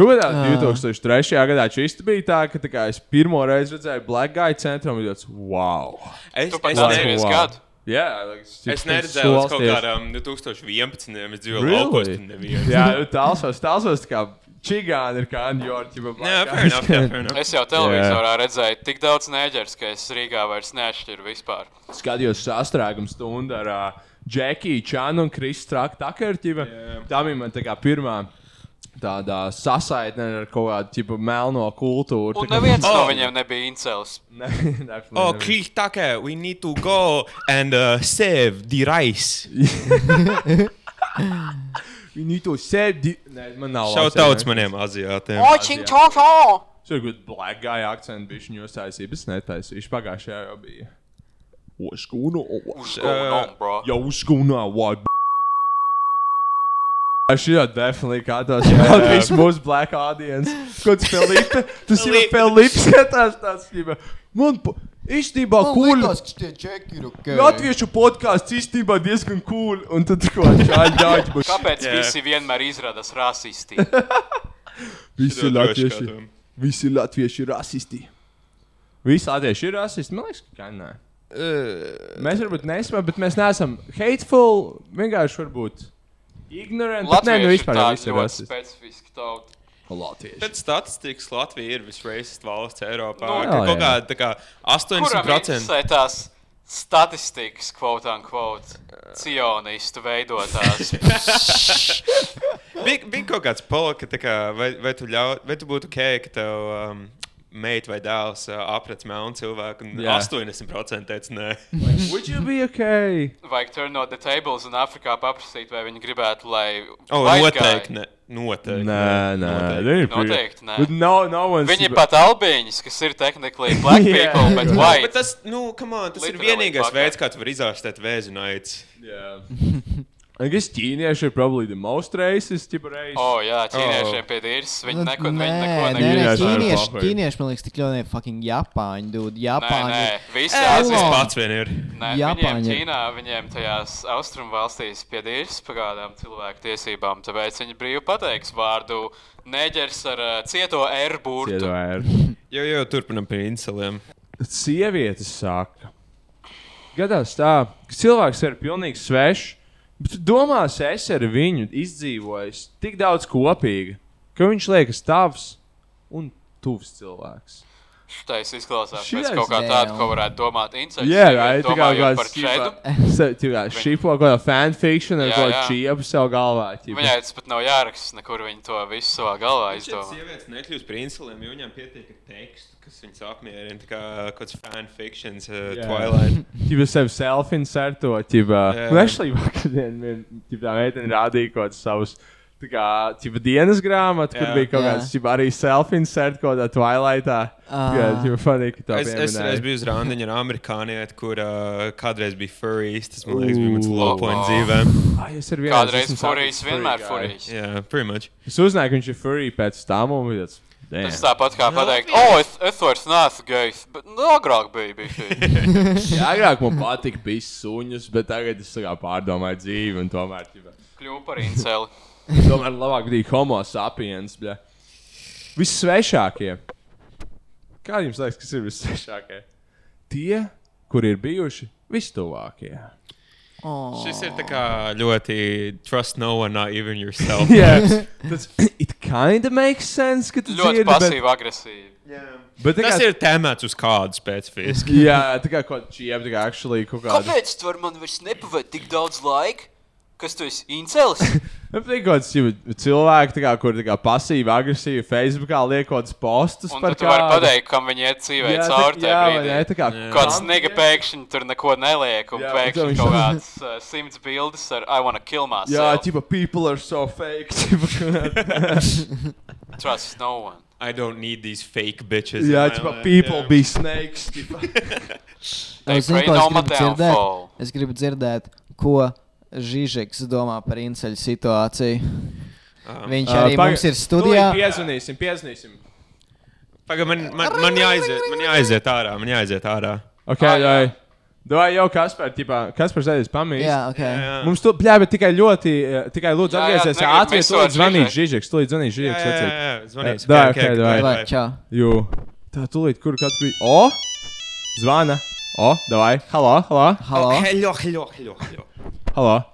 [SPEAKER 8] Ko tādā 2003. gadā šis bija tā, ka tā kā, es pirmo reizi redzēju Black Guy centru un bija tāds wow.
[SPEAKER 10] Es, es,
[SPEAKER 11] neatceries
[SPEAKER 10] ne,
[SPEAKER 11] gadu.
[SPEAKER 8] Jā, like,
[SPEAKER 10] es neredzēju līdz kaut kādam 2011. Es dzīvoju
[SPEAKER 8] Really?
[SPEAKER 10] laukos.
[SPEAKER 8] Jā, nu, tālsos, tālsos, tā kā čigāni ir kā Anjorķi.
[SPEAKER 10] Jā, enough, enough.
[SPEAKER 11] Es jau televizorā redzēju tik daudz nēģers, ka es Rīgā vairs neatšķiru vispār.
[SPEAKER 8] Skatījos sastrēgumu stundu ar uh, Džekiju, Čānu un Krisu Traktakerķi. Tā bija man tā kā pirmā. Tādā sasaitnē ar kaut kādu tipu melno kultūru.
[SPEAKER 11] Un neviens no
[SPEAKER 10] Oh.
[SPEAKER 11] viņiem nebija incels. *laughs*
[SPEAKER 10] Oh. Chris Tucker, we need to go and uh, save the rice. *laughs*
[SPEAKER 8] We need to save the... Nē, man nav
[SPEAKER 10] Šau tauts maniem aziātiem.
[SPEAKER 11] Čau!
[SPEAKER 8] Tur ir good black guy viņa uztaisīja, bet es netaisīju. Pagājušajā jau bija. What's going on?
[SPEAKER 11] What's going on, bro?
[SPEAKER 8] Yo, what's going on? What? Šī jau definitely kādos jau visu mūsu black audience. Kāds Filipe? *laughs* Tas jau.
[SPEAKER 10] Filipe
[SPEAKER 8] skatās ķipa. Man īstenībā cool.
[SPEAKER 9] ka tie čeki ir ok.
[SPEAKER 8] Latviešu podkāsts īstenībā diezgan cool. Un tad kaut *laughs* kā šādi ģāķi.
[SPEAKER 11] Kāpēc
[SPEAKER 10] Jā.
[SPEAKER 11] visi vienmēr izrādās rasisti? *laughs*
[SPEAKER 8] Visi latvieši. Visi latvieši ir rasisti. Visi latvieši ir rasisti. Man liekas, ka nē. Mēs varbūt neesam, bet mēs neesam hateful. Vienkārši varbūt ignoranti. bet Nē, nu vispār
[SPEAKER 11] tāda
[SPEAKER 8] visi rasisti.
[SPEAKER 11] specifiska tauta.
[SPEAKER 8] Latvieši.
[SPEAKER 10] Pēc statistikas Latvija ir visracist valsts Eiropā.
[SPEAKER 11] Nu,
[SPEAKER 10] No,
[SPEAKER 8] jā,
[SPEAKER 10] kaut
[SPEAKER 8] jā.
[SPEAKER 10] kā
[SPEAKER 11] Kuram
[SPEAKER 10] 80%.
[SPEAKER 11] interesē tās statistikas, quote unquote, cionistu veidotās? *laughs*
[SPEAKER 10] Bija, bija kaut kāds polka, tā kā, vai, vai, tu ļau, vai tu būtu ok, ka tev um, meita vai dēls uh, aprec melnu cilvēku, un
[SPEAKER 8] Jā.
[SPEAKER 10] 80% teica nē.
[SPEAKER 8] Would you be okay?
[SPEAKER 11] Vajag turnot the tables un Afrikā paprasīt, vai viņi gribētu, lai
[SPEAKER 10] O,
[SPEAKER 11] white
[SPEAKER 10] noteikti
[SPEAKER 11] guy-
[SPEAKER 10] ne. Noteikti.
[SPEAKER 8] Nē, nē, ir pretty-
[SPEAKER 11] Noteikti, nē.
[SPEAKER 8] No, no one's-
[SPEAKER 11] Viņi ir pat albiņas, kas ir technically black *laughs*
[SPEAKER 8] Yeah.
[SPEAKER 11] people, bet white.
[SPEAKER 10] bet tas, nu, come on, tas ir
[SPEAKER 11] Literally
[SPEAKER 10] vienīgais
[SPEAKER 11] fuck
[SPEAKER 10] veids, kā tu vari izārstēt vēzi no aids.
[SPEAKER 8] Yeah. *laughs* I guess ķīnieši ir probably the most racist, tipo race.
[SPEAKER 11] O, jā, ķīniešiem pie dīrs, viņi neko, viņi
[SPEAKER 9] Nē,
[SPEAKER 11] neko
[SPEAKER 9] nē, nē, ķīnieši, ķīnieši, man liekas, tik ļoti fucking Japāņi, dude. Japāņi.
[SPEAKER 11] Nē, nē, visi Āzijas
[SPEAKER 10] pats vien ir.
[SPEAKER 11] Nē,
[SPEAKER 9] Japāņi
[SPEAKER 11] viņiem. Ķīnā, viņiem tajās austrumu valstīs pie dīrs pagādām cilvēku tiesībām, tāpēc viņi brīvi pateiks vārdu neģers ar uh, cieto R burtu.
[SPEAKER 8] Cieto R. *laughs*
[SPEAKER 10] Jo, jo, turpinam pie inceliem.
[SPEAKER 8] Sievietes saka, gadās tā, ka cilvēks ir pilnīgi svešs, bet tu domās, es ar viņu izdzīvoju tik daudz kopīga, ka viņš liekas tavs un tuvs cilvēks.
[SPEAKER 11] Šitais izklausās pēc kaut kā tāda, ko varētu domāt.
[SPEAKER 8] Jā, *laughs* tā kā kāds šīpo kaut kāda fanfiction ar kaut čiepu sev galvā.
[SPEAKER 11] Viņai tas pat nav jāraksta, nekur viņa to visu savā galvā izdomā.
[SPEAKER 10] sievietes nekļūst par inceliem, jo viņām pietiek ar tekstu, kas viņas apmierina. Tā kā kāds fanfictions, uh,
[SPEAKER 8] Jā.
[SPEAKER 10] Twilight. *laughs*
[SPEAKER 8] Ķipa sev self-inserto, ķipa.
[SPEAKER 10] Jā.
[SPEAKER 8] Un actually vakardien vien, ķipa tā meitene rādīja kaut savus. Tā kā ķipa dienas grāmatu, kur bija kaut kāds ķipa arī self-insert kaut kādā Twilightā.
[SPEAKER 9] Ah.
[SPEAKER 8] Jā, ķipa funny, ka tā
[SPEAKER 10] Es, es reiz biju uz randiņa ar amerikānieti, kur uh, kādreiz bija furries. Tas man liekas, bija mans low point dzīvē.
[SPEAKER 8] Ai, es ar vienu
[SPEAKER 11] Kādreiz
[SPEAKER 8] saticis
[SPEAKER 11] vienmēr furijas.
[SPEAKER 10] Jā, yeah, pretty much.
[SPEAKER 8] Es uzzināju, ka viņš ir furry pēc tam un bija tāds. "Damn."
[SPEAKER 11] Tas tāpat kā pateikt, o, es, es vairs neesmu gejs, bet nu, agrāk bija. bija *laughs*
[SPEAKER 8] Jā, agrāk man patika bija suņus, bet tagad es pārdomāju dzīvi un tomēr.
[SPEAKER 11] Kļuvu par inceli. *laughs*
[SPEAKER 8] Tomēr labāk bija homo sapiens. Bļa. Vissvešākie. Kā jums liekas, kas ir vissvešākie? Tie, kuri ir bijuši vistuvākie.
[SPEAKER 9] Oh.
[SPEAKER 10] Šis ir tā kā ļoti trust no one, not even yourself. *laughs*
[SPEAKER 8] Jā, tas it kind of makes sense, ka tu
[SPEAKER 11] Ļoti
[SPEAKER 8] dzirdi, bet-
[SPEAKER 11] pasīvi, agresīvi.
[SPEAKER 8] Bet tā
[SPEAKER 10] Tas
[SPEAKER 8] kā-
[SPEAKER 10] ir tēmēts uz kādu specifiski.
[SPEAKER 8] Jā, tā kā kaut kāda čiem, tā kā actually kaut kāda.
[SPEAKER 11] Kāpēc tu vari man vairs nepavadīt tik daudz laika? Kas tu esi incelis?
[SPEAKER 8] Man *laughs* patīk kaut kāds tā kā, kur tā kā pasīvi, agresīvi Facebookā liek kaut kādus postus
[SPEAKER 11] Un
[SPEAKER 8] par
[SPEAKER 11] tu vari pateikt, kam viņi iet dzīvē
[SPEAKER 8] Jā, tā-
[SPEAKER 11] cauri
[SPEAKER 8] jā, ne, tā kā-
[SPEAKER 11] Kāds
[SPEAKER 8] Jā.
[SPEAKER 11] nega pēkšņi tur neko neliek, un
[SPEAKER 8] Jā,
[SPEAKER 11] pēkšņi kaut kāds uh, simts bildes ar I wanna kill myself.
[SPEAKER 8] Jā, ķipa, people are so fake. *laughs*
[SPEAKER 11] Trust no one.
[SPEAKER 10] I don't need these fake bitches.
[SPEAKER 8] Jā,
[SPEAKER 10] my
[SPEAKER 8] ķipa,
[SPEAKER 10] life,
[SPEAKER 8] people
[SPEAKER 10] jā.
[SPEAKER 8] be snakes. *laughs*
[SPEAKER 9] Es zinu, es gribu dzirdēt. Es gribu dzirdēt, ko Žižeks domā par inceļu situāciju. Viņš
[SPEAKER 8] Ā,
[SPEAKER 9] arī
[SPEAKER 8] paga-
[SPEAKER 9] mums ir studijā.
[SPEAKER 8] Piezvanīsim, piezvanīsim.
[SPEAKER 10] Pagaid, man, man, man, jāaiziet, man jāaiziet ārā. Man jāaiziet ārā.
[SPEAKER 8] Ok, jā. Davai jau Kaspar, ķipā, Kaspar sēdēs pamīst.
[SPEAKER 9] Jā, ok.
[SPEAKER 10] Jā.
[SPEAKER 8] Mums tu pļāvi tikai ļoti, eh, tikai lūdzu
[SPEAKER 11] Jā, jā, negribu
[SPEAKER 8] ātri,
[SPEAKER 11] misot
[SPEAKER 8] tūlīt zvanīt
[SPEAKER 11] Žižeks.
[SPEAKER 8] Žižeks, tūlīt zvanīt
[SPEAKER 10] Jā,
[SPEAKER 8] Žižeks.
[SPEAKER 10] jā, jā, zvanīsim.
[SPEAKER 8] Eh, Tā,
[SPEAKER 10] Ok,
[SPEAKER 8] ok.
[SPEAKER 9] Vai, čau.
[SPEAKER 8] Jū. Tā, tūlīt, kur kāds bija? O! Zvana. O, davai. Halo, halo.
[SPEAKER 9] Halo.
[SPEAKER 10] Oh, hello, hello, hello, hello.
[SPEAKER 8] Halo.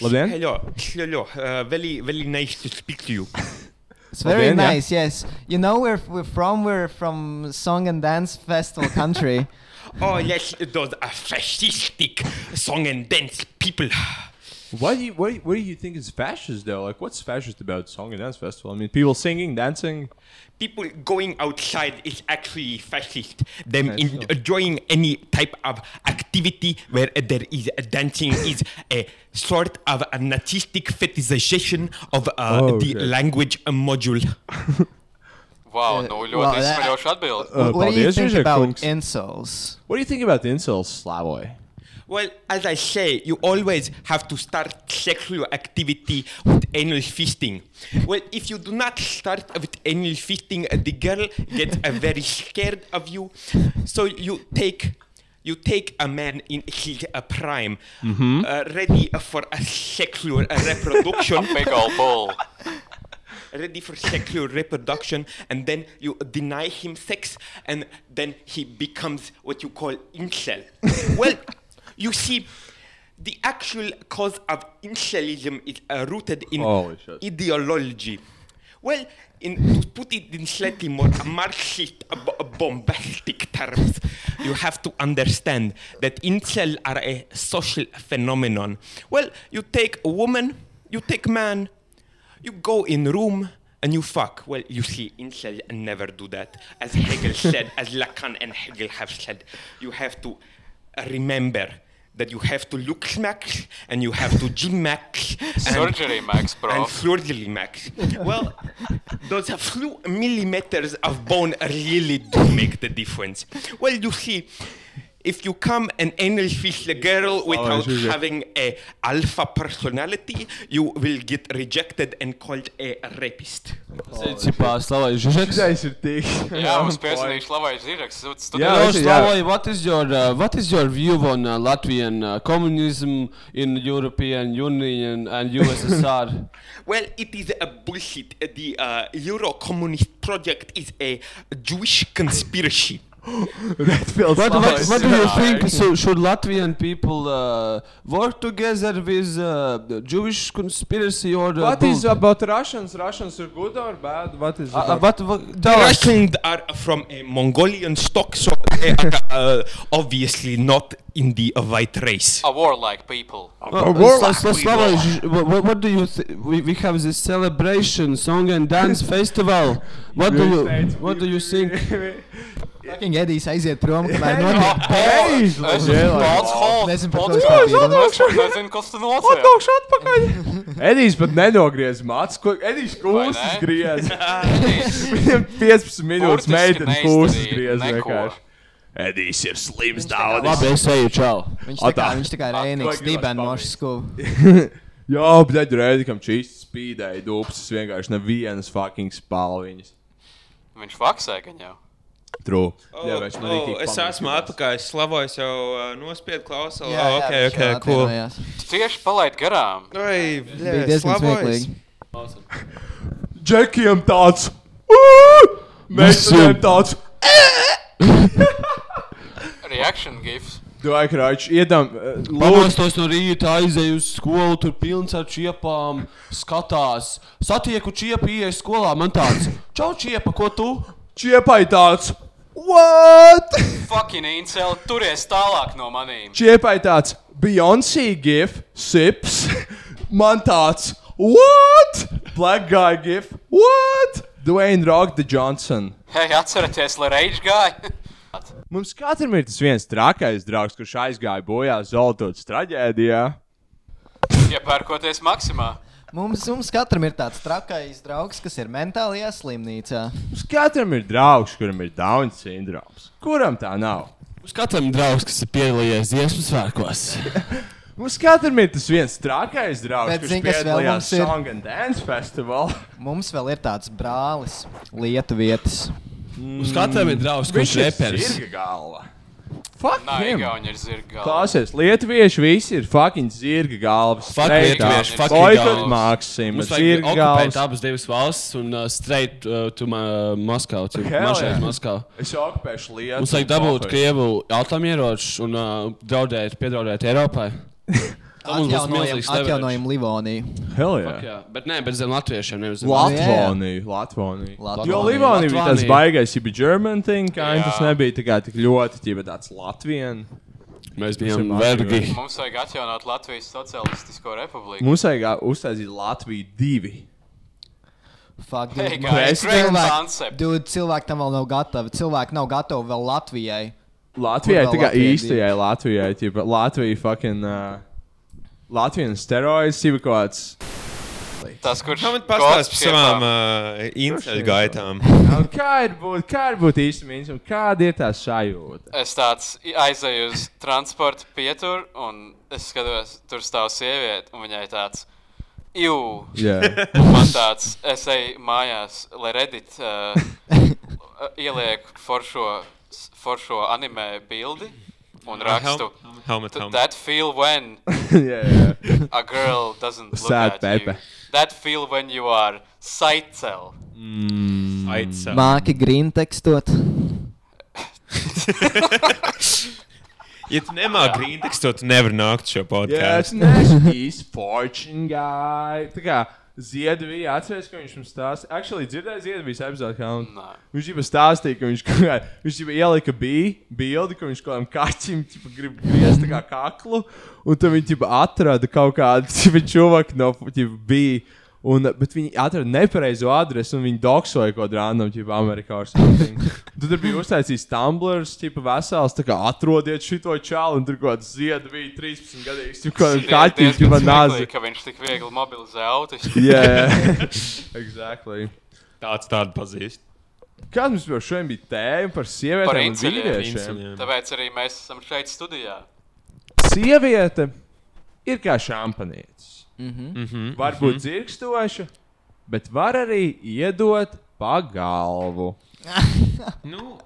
[SPEAKER 8] Labdien.
[SPEAKER 10] Hello, hello. Uh, very, very nice to speak to you.
[SPEAKER 9] It's very
[SPEAKER 8] Labdien, jā.
[SPEAKER 9] nice, yes. You know where we're from? We're from Song and Dance Festival country. *laughs*
[SPEAKER 10] Oh, yes, those are fascistic song and dance people.
[SPEAKER 8] What do you what, do you- what do you think is fascist though? Like, what's fascist about song and dance festival? I mean, people singing, dancing.
[SPEAKER 10] People going outside is actually fascist. Them
[SPEAKER 8] Yes,
[SPEAKER 10] in-
[SPEAKER 8] so-
[SPEAKER 10] enjoying any type of activity where there is a dancing *laughs* is a sort of a narcissistic fetishization of uh,
[SPEAKER 8] Oh,
[SPEAKER 10] the
[SPEAKER 8] okay.
[SPEAKER 10] language module. *laughs*
[SPEAKER 11] Wow,
[SPEAKER 9] Uh,
[SPEAKER 11] nu
[SPEAKER 9] well,
[SPEAKER 11] ļoti
[SPEAKER 9] that-
[SPEAKER 11] izsmeļoši atbild.
[SPEAKER 8] Uh,
[SPEAKER 9] what do you
[SPEAKER 8] paldies,
[SPEAKER 9] think
[SPEAKER 8] Žižek
[SPEAKER 9] about
[SPEAKER 8] kungs.
[SPEAKER 9] insults?
[SPEAKER 8] What do you think about the insults, Slavoy?
[SPEAKER 10] Well, as I say, you always have to start sexual activity with anal fisting. Well, if you do not start with anal fisting, the girl gets uh, very scared of you. So you take you take a man in his uh, prime, uh, ready for a sexual uh, reproduction. *laughs*
[SPEAKER 11] Big old bull.
[SPEAKER 10] ready for sexual reproduction, and then you deny him sex, and then he becomes what you call incel. *laughs* well, you see, the actual cause of incelism is uh, rooted in
[SPEAKER 8] Holy
[SPEAKER 10] ideology. Well, in, to put it in slightly more Marxist, uh, bombastic terms, you have to understand that incel are a social phenomenon. Well, you take a woman, you take man, you go in room and you fuck. Well, you see, incel never do that. As Hegel said, as Lacan and Hegel have said, you have to remember that you have to look max and you have to gym max and,
[SPEAKER 11] Surgery max, bro.
[SPEAKER 10] and surgery max. well, those few millimeters of bone really do make the difference. Well, you see, if you come and anal fish a girl without
[SPEAKER 8] sure.
[SPEAKER 10] having a alpha personality, you will get rejected and called a rapist.
[SPEAKER 1] Cipā Slavoj Žižeks.
[SPEAKER 8] Šis ir tik.
[SPEAKER 11] Jā, mums piesaistīja Slavais Ziraks.
[SPEAKER 8] Jā,
[SPEAKER 1] Hello,
[SPEAKER 8] es- jā.
[SPEAKER 1] Slavoj, what is your uh, what is your view on uh, Latvian uh, communism in European Union and USSR? *laughs*
[SPEAKER 10] Well, it is a bullshit. The uh, Euro communist project is a Jewish conspiracy.
[SPEAKER 1] What, what, what do you think? So, should Latvian people uh, work together with uh, the Jewish conspiracy or uh,
[SPEAKER 8] What is about Russians? Russians are good or bad? What is
[SPEAKER 1] Uh, uh,
[SPEAKER 8] about-
[SPEAKER 1] what, what,
[SPEAKER 10] The. Russians are from a Mongolian stock, so they are uh, obviously not in the uh, white race.
[SPEAKER 11] A warlike people.
[SPEAKER 1] Well,
[SPEAKER 10] warlike people.
[SPEAKER 1] What, what, what do you think? We, we have this celebration, song and dance *laughs* festival. What do you what do you think? *laughs*
[SPEAKER 9] Fucking Edijs aiziet prom, kamēr notiek.
[SPEAKER 8] Ei,
[SPEAKER 11] Es
[SPEAKER 8] Lielais
[SPEAKER 11] pats holds.
[SPEAKER 9] Nezinu, par ko.
[SPEAKER 11] Es pat nezinu, kas tur notiek.
[SPEAKER 8] Atnākšu atpakaļ. *laughs* Edijs pat nenogriez matus. ko- Edijs kūsas griez. Viņam 15 minūtes
[SPEAKER 11] Burtiski
[SPEAKER 8] meitene kūsas griez vienkārši. Edijs ir slims daudz.
[SPEAKER 1] Labi, es eju, čau.
[SPEAKER 9] Viņš tā kā, viņš tā kā Rēnīgs dibenmošs
[SPEAKER 8] pabeigt.
[SPEAKER 9] skuv.
[SPEAKER 8] Jā, bet Rēdikam čīsti spīdēja dūpes. Es vienkārši nevienas fucking spalviņas.
[SPEAKER 11] Viņš faksē, gan jau.
[SPEAKER 8] True.
[SPEAKER 10] Oh,
[SPEAKER 8] Jā, viņš man
[SPEAKER 10] oh,
[SPEAKER 8] rītīgi
[SPEAKER 10] es esmu atpakaļ. Slavojs jau uh, nospied klausuli.
[SPEAKER 9] Jā, jā,
[SPEAKER 10] ok, ok, cool.
[SPEAKER 11] tieši palaid garām.
[SPEAKER 10] Oi,
[SPEAKER 9] Bija diezgan smieklīgi.
[SPEAKER 8] Džekiem tāds. Meitenēm tāds. *laughs*
[SPEAKER 11] Reaction gifs.
[SPEAKER 8] Vai krāč, iedam. eh,
[SPEAKER 1] Pamostos no rīta, aizēju uz skolu, tur pilns ar čiepām, skatās. Satieku čiepu, ieeju skolā, man tāds - čau, čiepa, ko tu?
[SPEAKER 8] čiepai tāds. What? *laughs*
[SPEAKER 11] Fucking incel, turies tālāk no manīm.
[SPEAKER 8] Čiepai tāds. Beyoncé gif, sips. *laughs* Man tāds. What? Black guy gif. What? Dwayne Rock the Johnson.
[SPEAKER 11] Hei, atcerieties, lai reizē gāja. *laughs*
[SPEAKER 8] Mums katram ir tas viens trakais draugs, kurš aizgāja bojā Zoltotas traģēdijā.
[SPEAKER 11] Iepērkoties maksimā.
[SPEAKER 9] Mums, mums katram ir tāds trakais draugs, kas ir mentālajā slimnīcā.
[SPEAKER 8] Mums katram ir draugs, kuram ir Down sindroms. Kuram tā nav?
[SPEAKER 1] Uz katram draugs, kas ir piedalījies dziesmu svētkos. *laughs*
[SPEAKER 8] Mums katram ir tas viens trakais draugs,
[SPEAKER 9] Bet
[SPEAKER 8] kurš
[SPEAKER 9] zini, kas
[SPEAKER 8] piedalījās
[SPEAKER 9] mums ir?
[SPEAKER 8] Song and Dance Festival.
[SPEAKER 9] Mums vēl ir tāds brālis, lietu vietas.
[SPEAKER 1] Uz katram ir draugs, kurš reperis.
[SPEAKER 8] zirga galva. Fuck him.
[SPEAKER 11] Igauni ir zirga.
[SPEAKER 8] Klausies, lietuvieši visi ir fucking zirga galvas.
[SPEAKER 1] Fuck lietuvieši, fuck Igaunus.
[SPEAKER 8] Maksim,
[SPEAKER 1] Mums vajag
[SPEAKER 8] zirga
[SPEAKER 1] okupēt
[SPEAKER 8] galvas.
[SPEAKER 1] abas divas valstis un uh, straight uh, to uh, Moskavu.
[SPEAKER 8] Hell
[SPEAKER 1] Mašais
[SPEAKER 8] yeah.
[SPEAKER 1] Moskavu.
[SPEAKER 8] Es okupēšu Lietuvu.
[SPEAKER 1] Mums vajag dabūt. Krievu automieročus un uh, draudēt, piedraudēt Eiropai. *laughs*
[SPEAKER 9] Atjaunojam, atjaunojam Livoniju.
[SPEAKER 8] Hell
[SPEAKER 1] Fuck,
[SPEAKER 8] yeah.
[SPEAKER 1] jā. Bet nē, bet zem latviešiem nevis zem
[SPEAKER 8] Latvonija, Latvonija.
[SPEAKER 9] Latvonija.
[SPEAKER 8] Jo Livonija bija tas baigais, ja bija German thing, kā tas nebija tā kā tik ļoti, ja tāds Latvien.
[SPEAKER 1] Mēs bijām vergi.
[SPEAKER 11] Mums vajag atjaunot Latvijas Socialistisko republiku.
[SPEAKER 8] Mums vajag ā, uztaisīt Latviju divi.
[SPEAKER 9] Fuck,
[SPEAKER 11] Hey,
[SPEAKER 9] dude,
[SPEAKER 11] guys,
[SPEAKER 9] man-
[SPEAKER 11] great
[SPEAKER 9] cilvēki-
[SPEAKER 11] concept.
[SPEAKER 9] dude, cilvēki tam vēl nav gatavi. Cilvēki nav gatavi vēl Latvijai.
[SPEAKER 8] Latvijai,
[SPEAKER 9] Latvijai
[SPEAKER 8] īstajai Latvijai, Latvija fucking. Uh, Latvijas steroids, jau kaut kāds.
[SPEAKER 11] Tas, kurš
[SPEAKER 10] man pastāst par savām
[SPEAKER 11] šiepām.
[SPEAKER 10] uh, inceļu gaitām?
[SPEAKER 8] Un Kā ir būt, kā ir būt īsti mīns, un kāda ir tā sajūta?
[SPEAKER 11] Es tāds aizēju uz transporta pieturu, un es skatos, tur stāv sieviete, un viņai tāds - jū.
[SPEAKER 8] Jā.
[SPEAKER 11] Un man tāds, es eju mājās, lai Reddit uh, *laughs* ieliek foršo, foršo anime bildi un
[SPEAKER 10] Ah,
[SPEAKER 11] rakstu.
[SPEAKER 10] hel- helmet,
[SPEAKER 11] "Th-
[SPEAKER 10] helmet."
[SPEAKER 11] That feel when *laughs*
[SPEAKER 8] Jā, jā.
[SPEAKER 11] a girl doesn't look
[SPEAKER 8] Sad
[SPEAKER 11] at
[SPEAKER 8] Pepe.
[SPEAKER 11] you. That feel when you are sight cell.
[SPEAKER 10] Aicā.
[SPEAKER 9] Māki green tekstot. *laughs*
[SPEAKER 10] Ja tu nemāki grīntekstot, tu nevari nākt šo
[SPEAKER 8] Jā,
[SPEAKER 10] podkāstu.
[SPEAKER 8] es neesmu īsti fortune guy. Tā kā Ziedvija atceries, ka viņš mums stāstīja. Actually, dzirdēju Ziedvijas epizodi, kā un viņš jau stāstīja, ka viņš, kā- *laughs* viņš jau ielika bildi, ka viņš kaut kādam kaķim ķipa, grib griezt kā kaklu, un tad viņi ķipa, atrada kaut kādu *laughs* čuvaku no ķipa, bija. Un, bet viņi atrada nepareizo adresi, un viņi doksoja kaut kādā random, jau Amerikā. *laughs* tur bija uztaisījis tumblers, tipa vesels, tā kā atrodiet šo čālu, un tur kaut kāds ziedu bija 13 gadīgs. Tur kaut kāds kaķis, kurš man
[SPEAKER 11] smieklīgi, ka viņš tik viegli mobilizē autistu. *laughs*
[SPEAKER 8] Jā, *laughs* exactly.
[SPEAKER 10] Tāds tādu pazīst.
[SPEAKER 8] Kāds mums jau šodien bija tēma par
[SPEAKER 11] Par
[SPEAKER 8] sievietēm un
[SPEAKER 11] inceļiem.
[SPEAKER 8] vīriešiem?
[SPEAKER 11] Tāpēc arī mēs esam šeit studijā.
[SPEAKER 8] Sieviete ir kā šampanietis.
[SPEAKER 9] Mhm.
[SPEAKER 10] Mhm,
[SPEAKER 8] Var būt dzirkstoša, bet var arī iedot pa galvu. *laughs* *laughs*
[SPEAKER 10] Nu,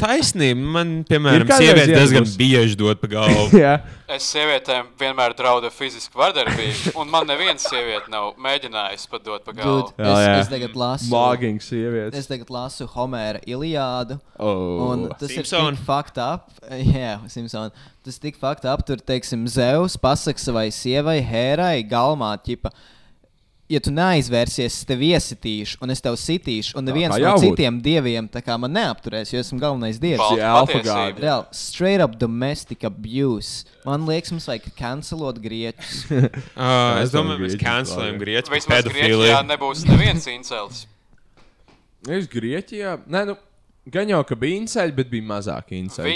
[SPEAKER 10] taisnība. Man, piemēram,
[SPEAKER 8] Ir kādreiz
[SPEAKER 10] sieviete diezgan bieži dod pa galvu. *laughs*
[SPEAKER 11] Es sievietēm vienmēr draudu fizisku vardarbību, un man neviena sieviete nav mēģinājusi pat dot pa galvu.
[SPEAKER 9] Dude, es, es tagad lasu.
[SPEAKER 8] Mākslinieks sievietes.
[SPEAKER 9] Es tagad lasu Homēra Iliādu.
[SPEAKER 8] Oh.
[SPEAKER 9] un tas
[SPEAKER 10] Simpson.
[SPEAKER 9] ir tik fucked up. *laughs* Jā, Simpson. Tas tik fucked up. Tur, teiksim, Zeus pasaka savai sievai, Hērai, galmā, ķipa. Ja tu neaizvērsies, es tevi iesitīšu, un es tevi sitīšu, un neviens no citiem dieviem tā kā man neapturēs, jo esmu galvenais dievs.
[SPEAKER 8] Jā, gādi.
[SPEAKER 9] Reāli, straight up domestic abuse. Man liekas, mums vajag cancelot grieķus. *laughs*
[SPEAKER 10] Uh, es domāju, mēs
[SPEAKER 8] grieķus
[SPEAKER 10] cancelējam
[SPEAKER 8] vajag.
[SPEAKER 10] grieķu par
[SPEAKER 11] Vismaz Grieķijā nebūs neviens incels.
[SPEAKER 8] Es Grieķijā. Nē, nu, gan jau, ka bija inceļi, bet bija mazāk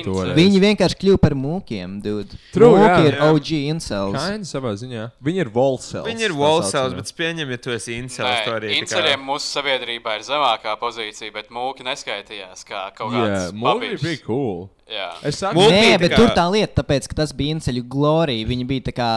[SPEAKER 8] toreiz.
[SPEAKER 9] Viņi vienkārši kļuva par mūkiem, dude.
[SPEAKER 8] True,
[SPEAKER 9] Mūki
[SPEAKER 8] jā,
[SPEAKER 9] ir
[SPEAKER 10] jā.
[SPEAKER 9] OG incels.
[SPEAKER 8] Kaini savā ziņā. Viņi ir volsels.
[SPEAKER 10] Viņi ir volsels, bet es pieņemu, ja tu esi incels, to arī tā kā-
[SPEAKER 11] mūsu sabiedrībā ir zemākā pozīcija, bet mūki neskaitījās kā kaut
[SPEAKER 8] Jā,
[SPEAKER 11] kāds
[SPEAKER 8] mūki
[SPEAKER 11] babīšs.
[SPEAKER 8] bija cool.
[SPEAKER 11] Jā.
[SPEAKER 8] Es saku,
[SPEAKER 10] Mūki
[SPEAKER 9] Nē,
[SPEAKER 10] bija tā
[SPEAKER 9] bet
[SPEAKER 10] kā-
[SPEAKER 9] tur tā lieta, tāpēc, ka tas bija inceļu glorija. Viņi bija tā kā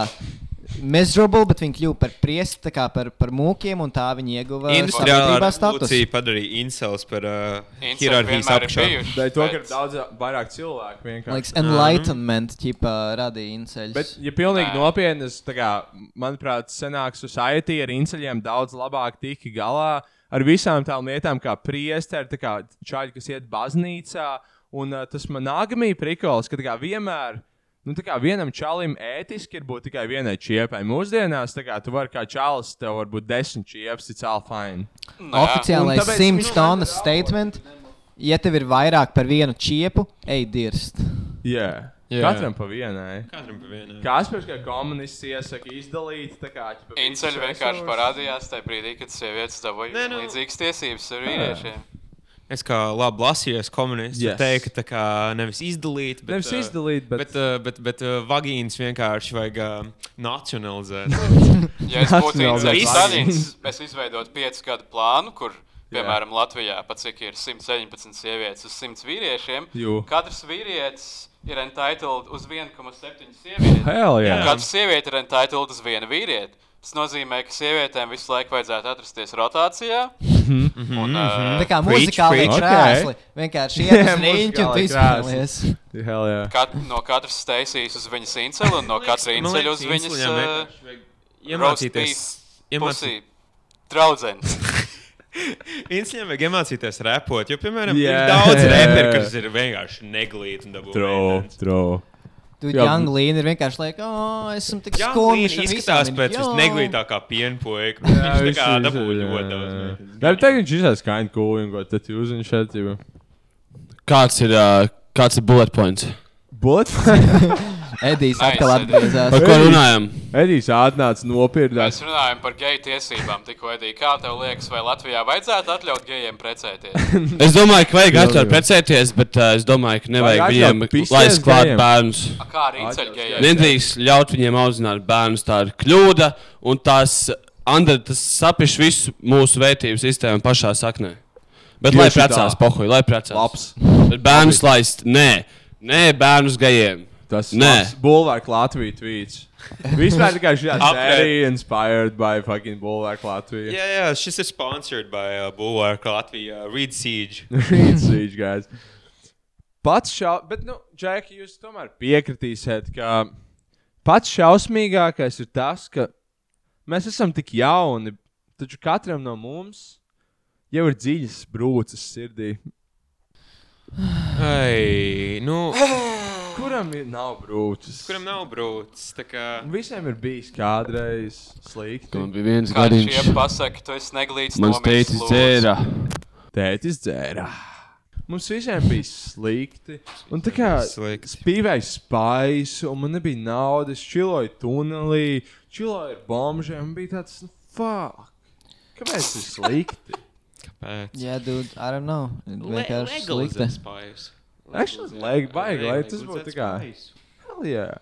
[SPEAKER 9] miserable, bet viņi kļuva par priesti, tā kā par, par mūkiem, un tā viņi ieguva sabiedrībā statusu.
[SPEAKER 10] revolūcija padarīja incels par uh,
[SPEAKER 11] Inceļi
[SPEAKER 10] hierarhijas
[SPEAKER 11] bijuši,
[SPEAKER 8] Dēļ to, ka ir
[SPEAKER 11] bet-
[SPEAKER 8] daudz vairāk cilvēku vienkārši.
[SPEAKER 9] Liekas, enlightenment, ķipa, radīja inceļus.
[SPEAKER 8] Bet, ja pilnīgi nopietni, kā, manuprāt, senāk society ar inceļiem daudz labāk tika galā ar visām tām lietām, kā priesteri, tā kā čaļi, kas iet baznīcā. Un uh, tas man nākamie prikols, ka tā kā vienmēr. Nu, tā kā vienam čalim ētiski ir būt tikai vienai čiepai. Mūsdienās, tā kā tu vari kā čalis, tev var būt desmit čiepas, it's all fine.
[SPEAKER 11] Nu, jā.
[SPEAKER 9] Oficiālais simts
[SPEAKER 8] viņi-
[SPEAKER 9] tonnas statement. Ja tev ir vairāk par vienu čiepu, ej, dirst.
[SPEAKER 8] Jā,
[SPEAKER 10] Jā.
[SPEAKER 8] katram pa vienai.
[SPEAKER 10] Katram pa vienai.
[SPEAKER 8] Kaspars, kā komunists, iesaka izdalīt. tā Kā,
[SPEAKER 11] Inceļi vienkārši parādījās tajā brīdī, kad sievietes dabūja
[SPEAKER 10] nu-
[SPEAKER 11] līdzīgas tiesības ar vīriešiem.
[SPEAKER 10] Es kā labi lasījos komunists,
[SPEAKER 8] Yes.
[SPEAKER 10] yes. teicu, ka tā kā nevis izdalīt, bet,
[SPEAKER 8] Nevis
[SPEAKER 10] ā,
[SPEAKER 8] izdalīt, bet-
[SPEAKER 10] bet, ā, bet, bet uh, vagīnas vienkārši vajag uh, nacionalizēt. *laughs*
[SPEAKER 11] Ja es būtu. Staļins, es izveidotu piecu gadu plānu, kur, piemēram, Latvijā pat cik ir 117 sievietes uz 100 vīriešiem.
[SPEAKER 8] Jū.
[SPEAKER 11] Katrs vīrietis ir entitled uz 1,7 sievieti.
[SPEAKER 8] Hell
[SPEAKER 11] Un
[SPEAKER 8] yeah.
[SPEAKER 11] Katra sieviete ir entitled uz vienu vīrieti. Tas nozīmē, ka sievietēm visu laiku vajadzētu atrasties rotācijā.
[SPEAKER 8] Mhm.
[SPEAKER 11] Un, uh,
[SPEAKER 9] Tā kā muzikālajā
[SPEAKER 10] preach.
[SPEAKER 9] krēslī. Vienkārši *laughs* iet uz rīņķi un.
[SPEAKER 8] Hell yeah.
[SPEAKER 11] kat, no katras steisijas uz viņas inceli un no katra
[SPEAKER 10] Man
[SPEAKER 11] inceļa
[SPEAKER 10] liekas,
[SPEAKER 11] uz viņas uh,
[SPEAKER 10] iemācīties.
[SPEAKER 11] pusi
[SPEAKER 10] iemācīt-
[SPEAKER 11] draudzens. *laughs*
[SPEAKER 10] Inceļiem vajag iemācīties repot, jo, piemēram, yeah. ir daudz reperi, kas ir vienkārši neglīti un dabū.
[SPEAKER 8] True,
[SPEAKER 10] meitenes.
[SPEAKER 8] true.
[SPEAKER 9] Tu
[SPEAKER 8] Jā,
[SPEAKER 9] Young Lean ir vienkārši like, oh, esmu tik skumjš.
[SPEAKER 10] viņš izskatās pēc visneglītākā pienpuika. Viņš tā kā dabū ļoti daudz.
[SPEAKER 8] Jā, bet tagad viņš izsaka kind cool un ko tad jūs un šeit jau.
[SPEAKER 1] Kāds ir, uh, kāds ir bullet points?
[SPEAKER 8] Bullet? *laughs*
[SPEAKER 9] Edijs atkal atgriezās.
[SPEAKER 1] Par ko runājam?
[SPEAKER 8] Edijs atnāca nopirdās.
[SPEAKER 11] Mēs runājam par geju tiesībām. Tikko, Edī, kā tev liekas, vai Latvijā vajadzētu atļaut gejiem precēties? *laughs*
[SPEAKER 1] Es domāju, ka vajag atļaut precēties, bet uh, es domāju, ka nevajag
[SPEAKER 8] Vajag
[SPEAKER 1] viņiem laist klāt bērnus.
[SPEAKER 11] A, Kā arī inceļu gejiem?
[SPEAKER 1] Nedrīkst ļaut viņiem audzināt bērnus. Tā ir kļūda, un tās Andra, tas sapiš visu mūsu vērtību sistēmu pašā saknē. Bet lai
[SPEAKER 8] Tieši tā.
[SPEAKER 1] precās, pohuj, lai precās.
[SPEAKER 8] Labs.
[SPEAKER 1] Bet bērnus laist, nē, nē, bērnus gejiem.
[SPEAKER 8] Tas
[SPEAKER 1] Nē.
[SPEAKER 8] Bulvārk Latvijas tweets. *laughs* Vispār tikai šī
[SPEAKER 10] Apret.
[SPEAKER 8] sērija inspired by fucking Bulvārk Latviju.
[SPEAKER 10] Jā, jā, šis ir sponsored by uh, Bulwark Latvija, uh, Reed Siege. *laughs*
[SPEAKER 8] Read siege, guys. Pats šau... Bet, nu, Džeki, jūs tomēr piekritīsiet, ka pats šausmīgākais ir tas, ka mēs esam tik jauni, taču katram no mums jau ir dziļas brūces sirdī.
[SPEAKER 10] Ai, nu, *sighs* *sighs*
[SPEAKER 8] Kuram ir nav brūces?
[SPEAKER 10] kuram nav brūcis? Tā kā...
[SPEAKER 8] Visiem ir bijis kādreiz slikti.
[SPEAKER 1] Man bija viens gadiņš.
[SPEAKER 11] šie pasaka, tu esi neglīts
[SPEAKER 1] Mans tētis dzēra.
[SPEAKER 8] Tētis dzēra. Mums visiem bija slikti. Un tā kā spīvēja spaisu, un man nebija naudas, čiloja tunelī, čiloja ar bombžiem. Man bija tāds, nu, fuck. Kāpēc tas ir slikti?
[SPEAKER 10] Kāpēc?
[SPEAKER 9] Jā, dude, I don't know. Vienkārši slikti.
[SPEAKER 8] Actually, leg, baigi, lai tas būtu tā kā. Hell yeah.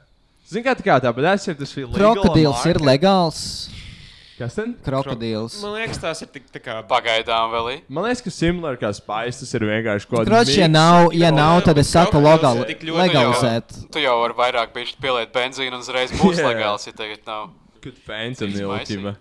[SPEAKER 8] Zini, kā tā kā tā, bet es jau tas legal
[SPEAKER 9] Krokodils ir legāls.
[SPEAKER 8] Kas ten?
[SPEAKER 9] Krokodils.
[SPEAKER 10] Man liekas, tās ir tik tā kā.
[SPEAKER 11] Pagaidām vēl.
[SPEAKER 8] Man liekas, ka similar kā spējas, tas ir vienkārši kaut kāds.
[SPEAKER 9] Kroč, ja nav, ja nav, tad es saku logal,
[SPEAKER 10] Tik ļoti
[SPEAKER 9] legalizēt.
[SPEAKER 11] Tu jau vari vairāk bišķi pieliet benzīnu un uzreiz būs *laughs*
[SPEAKER 8] Jā.
[SPEAKER 11] legāls, ja tagad nav.
[SPEAKER 8] Good fentanyl, ķipa.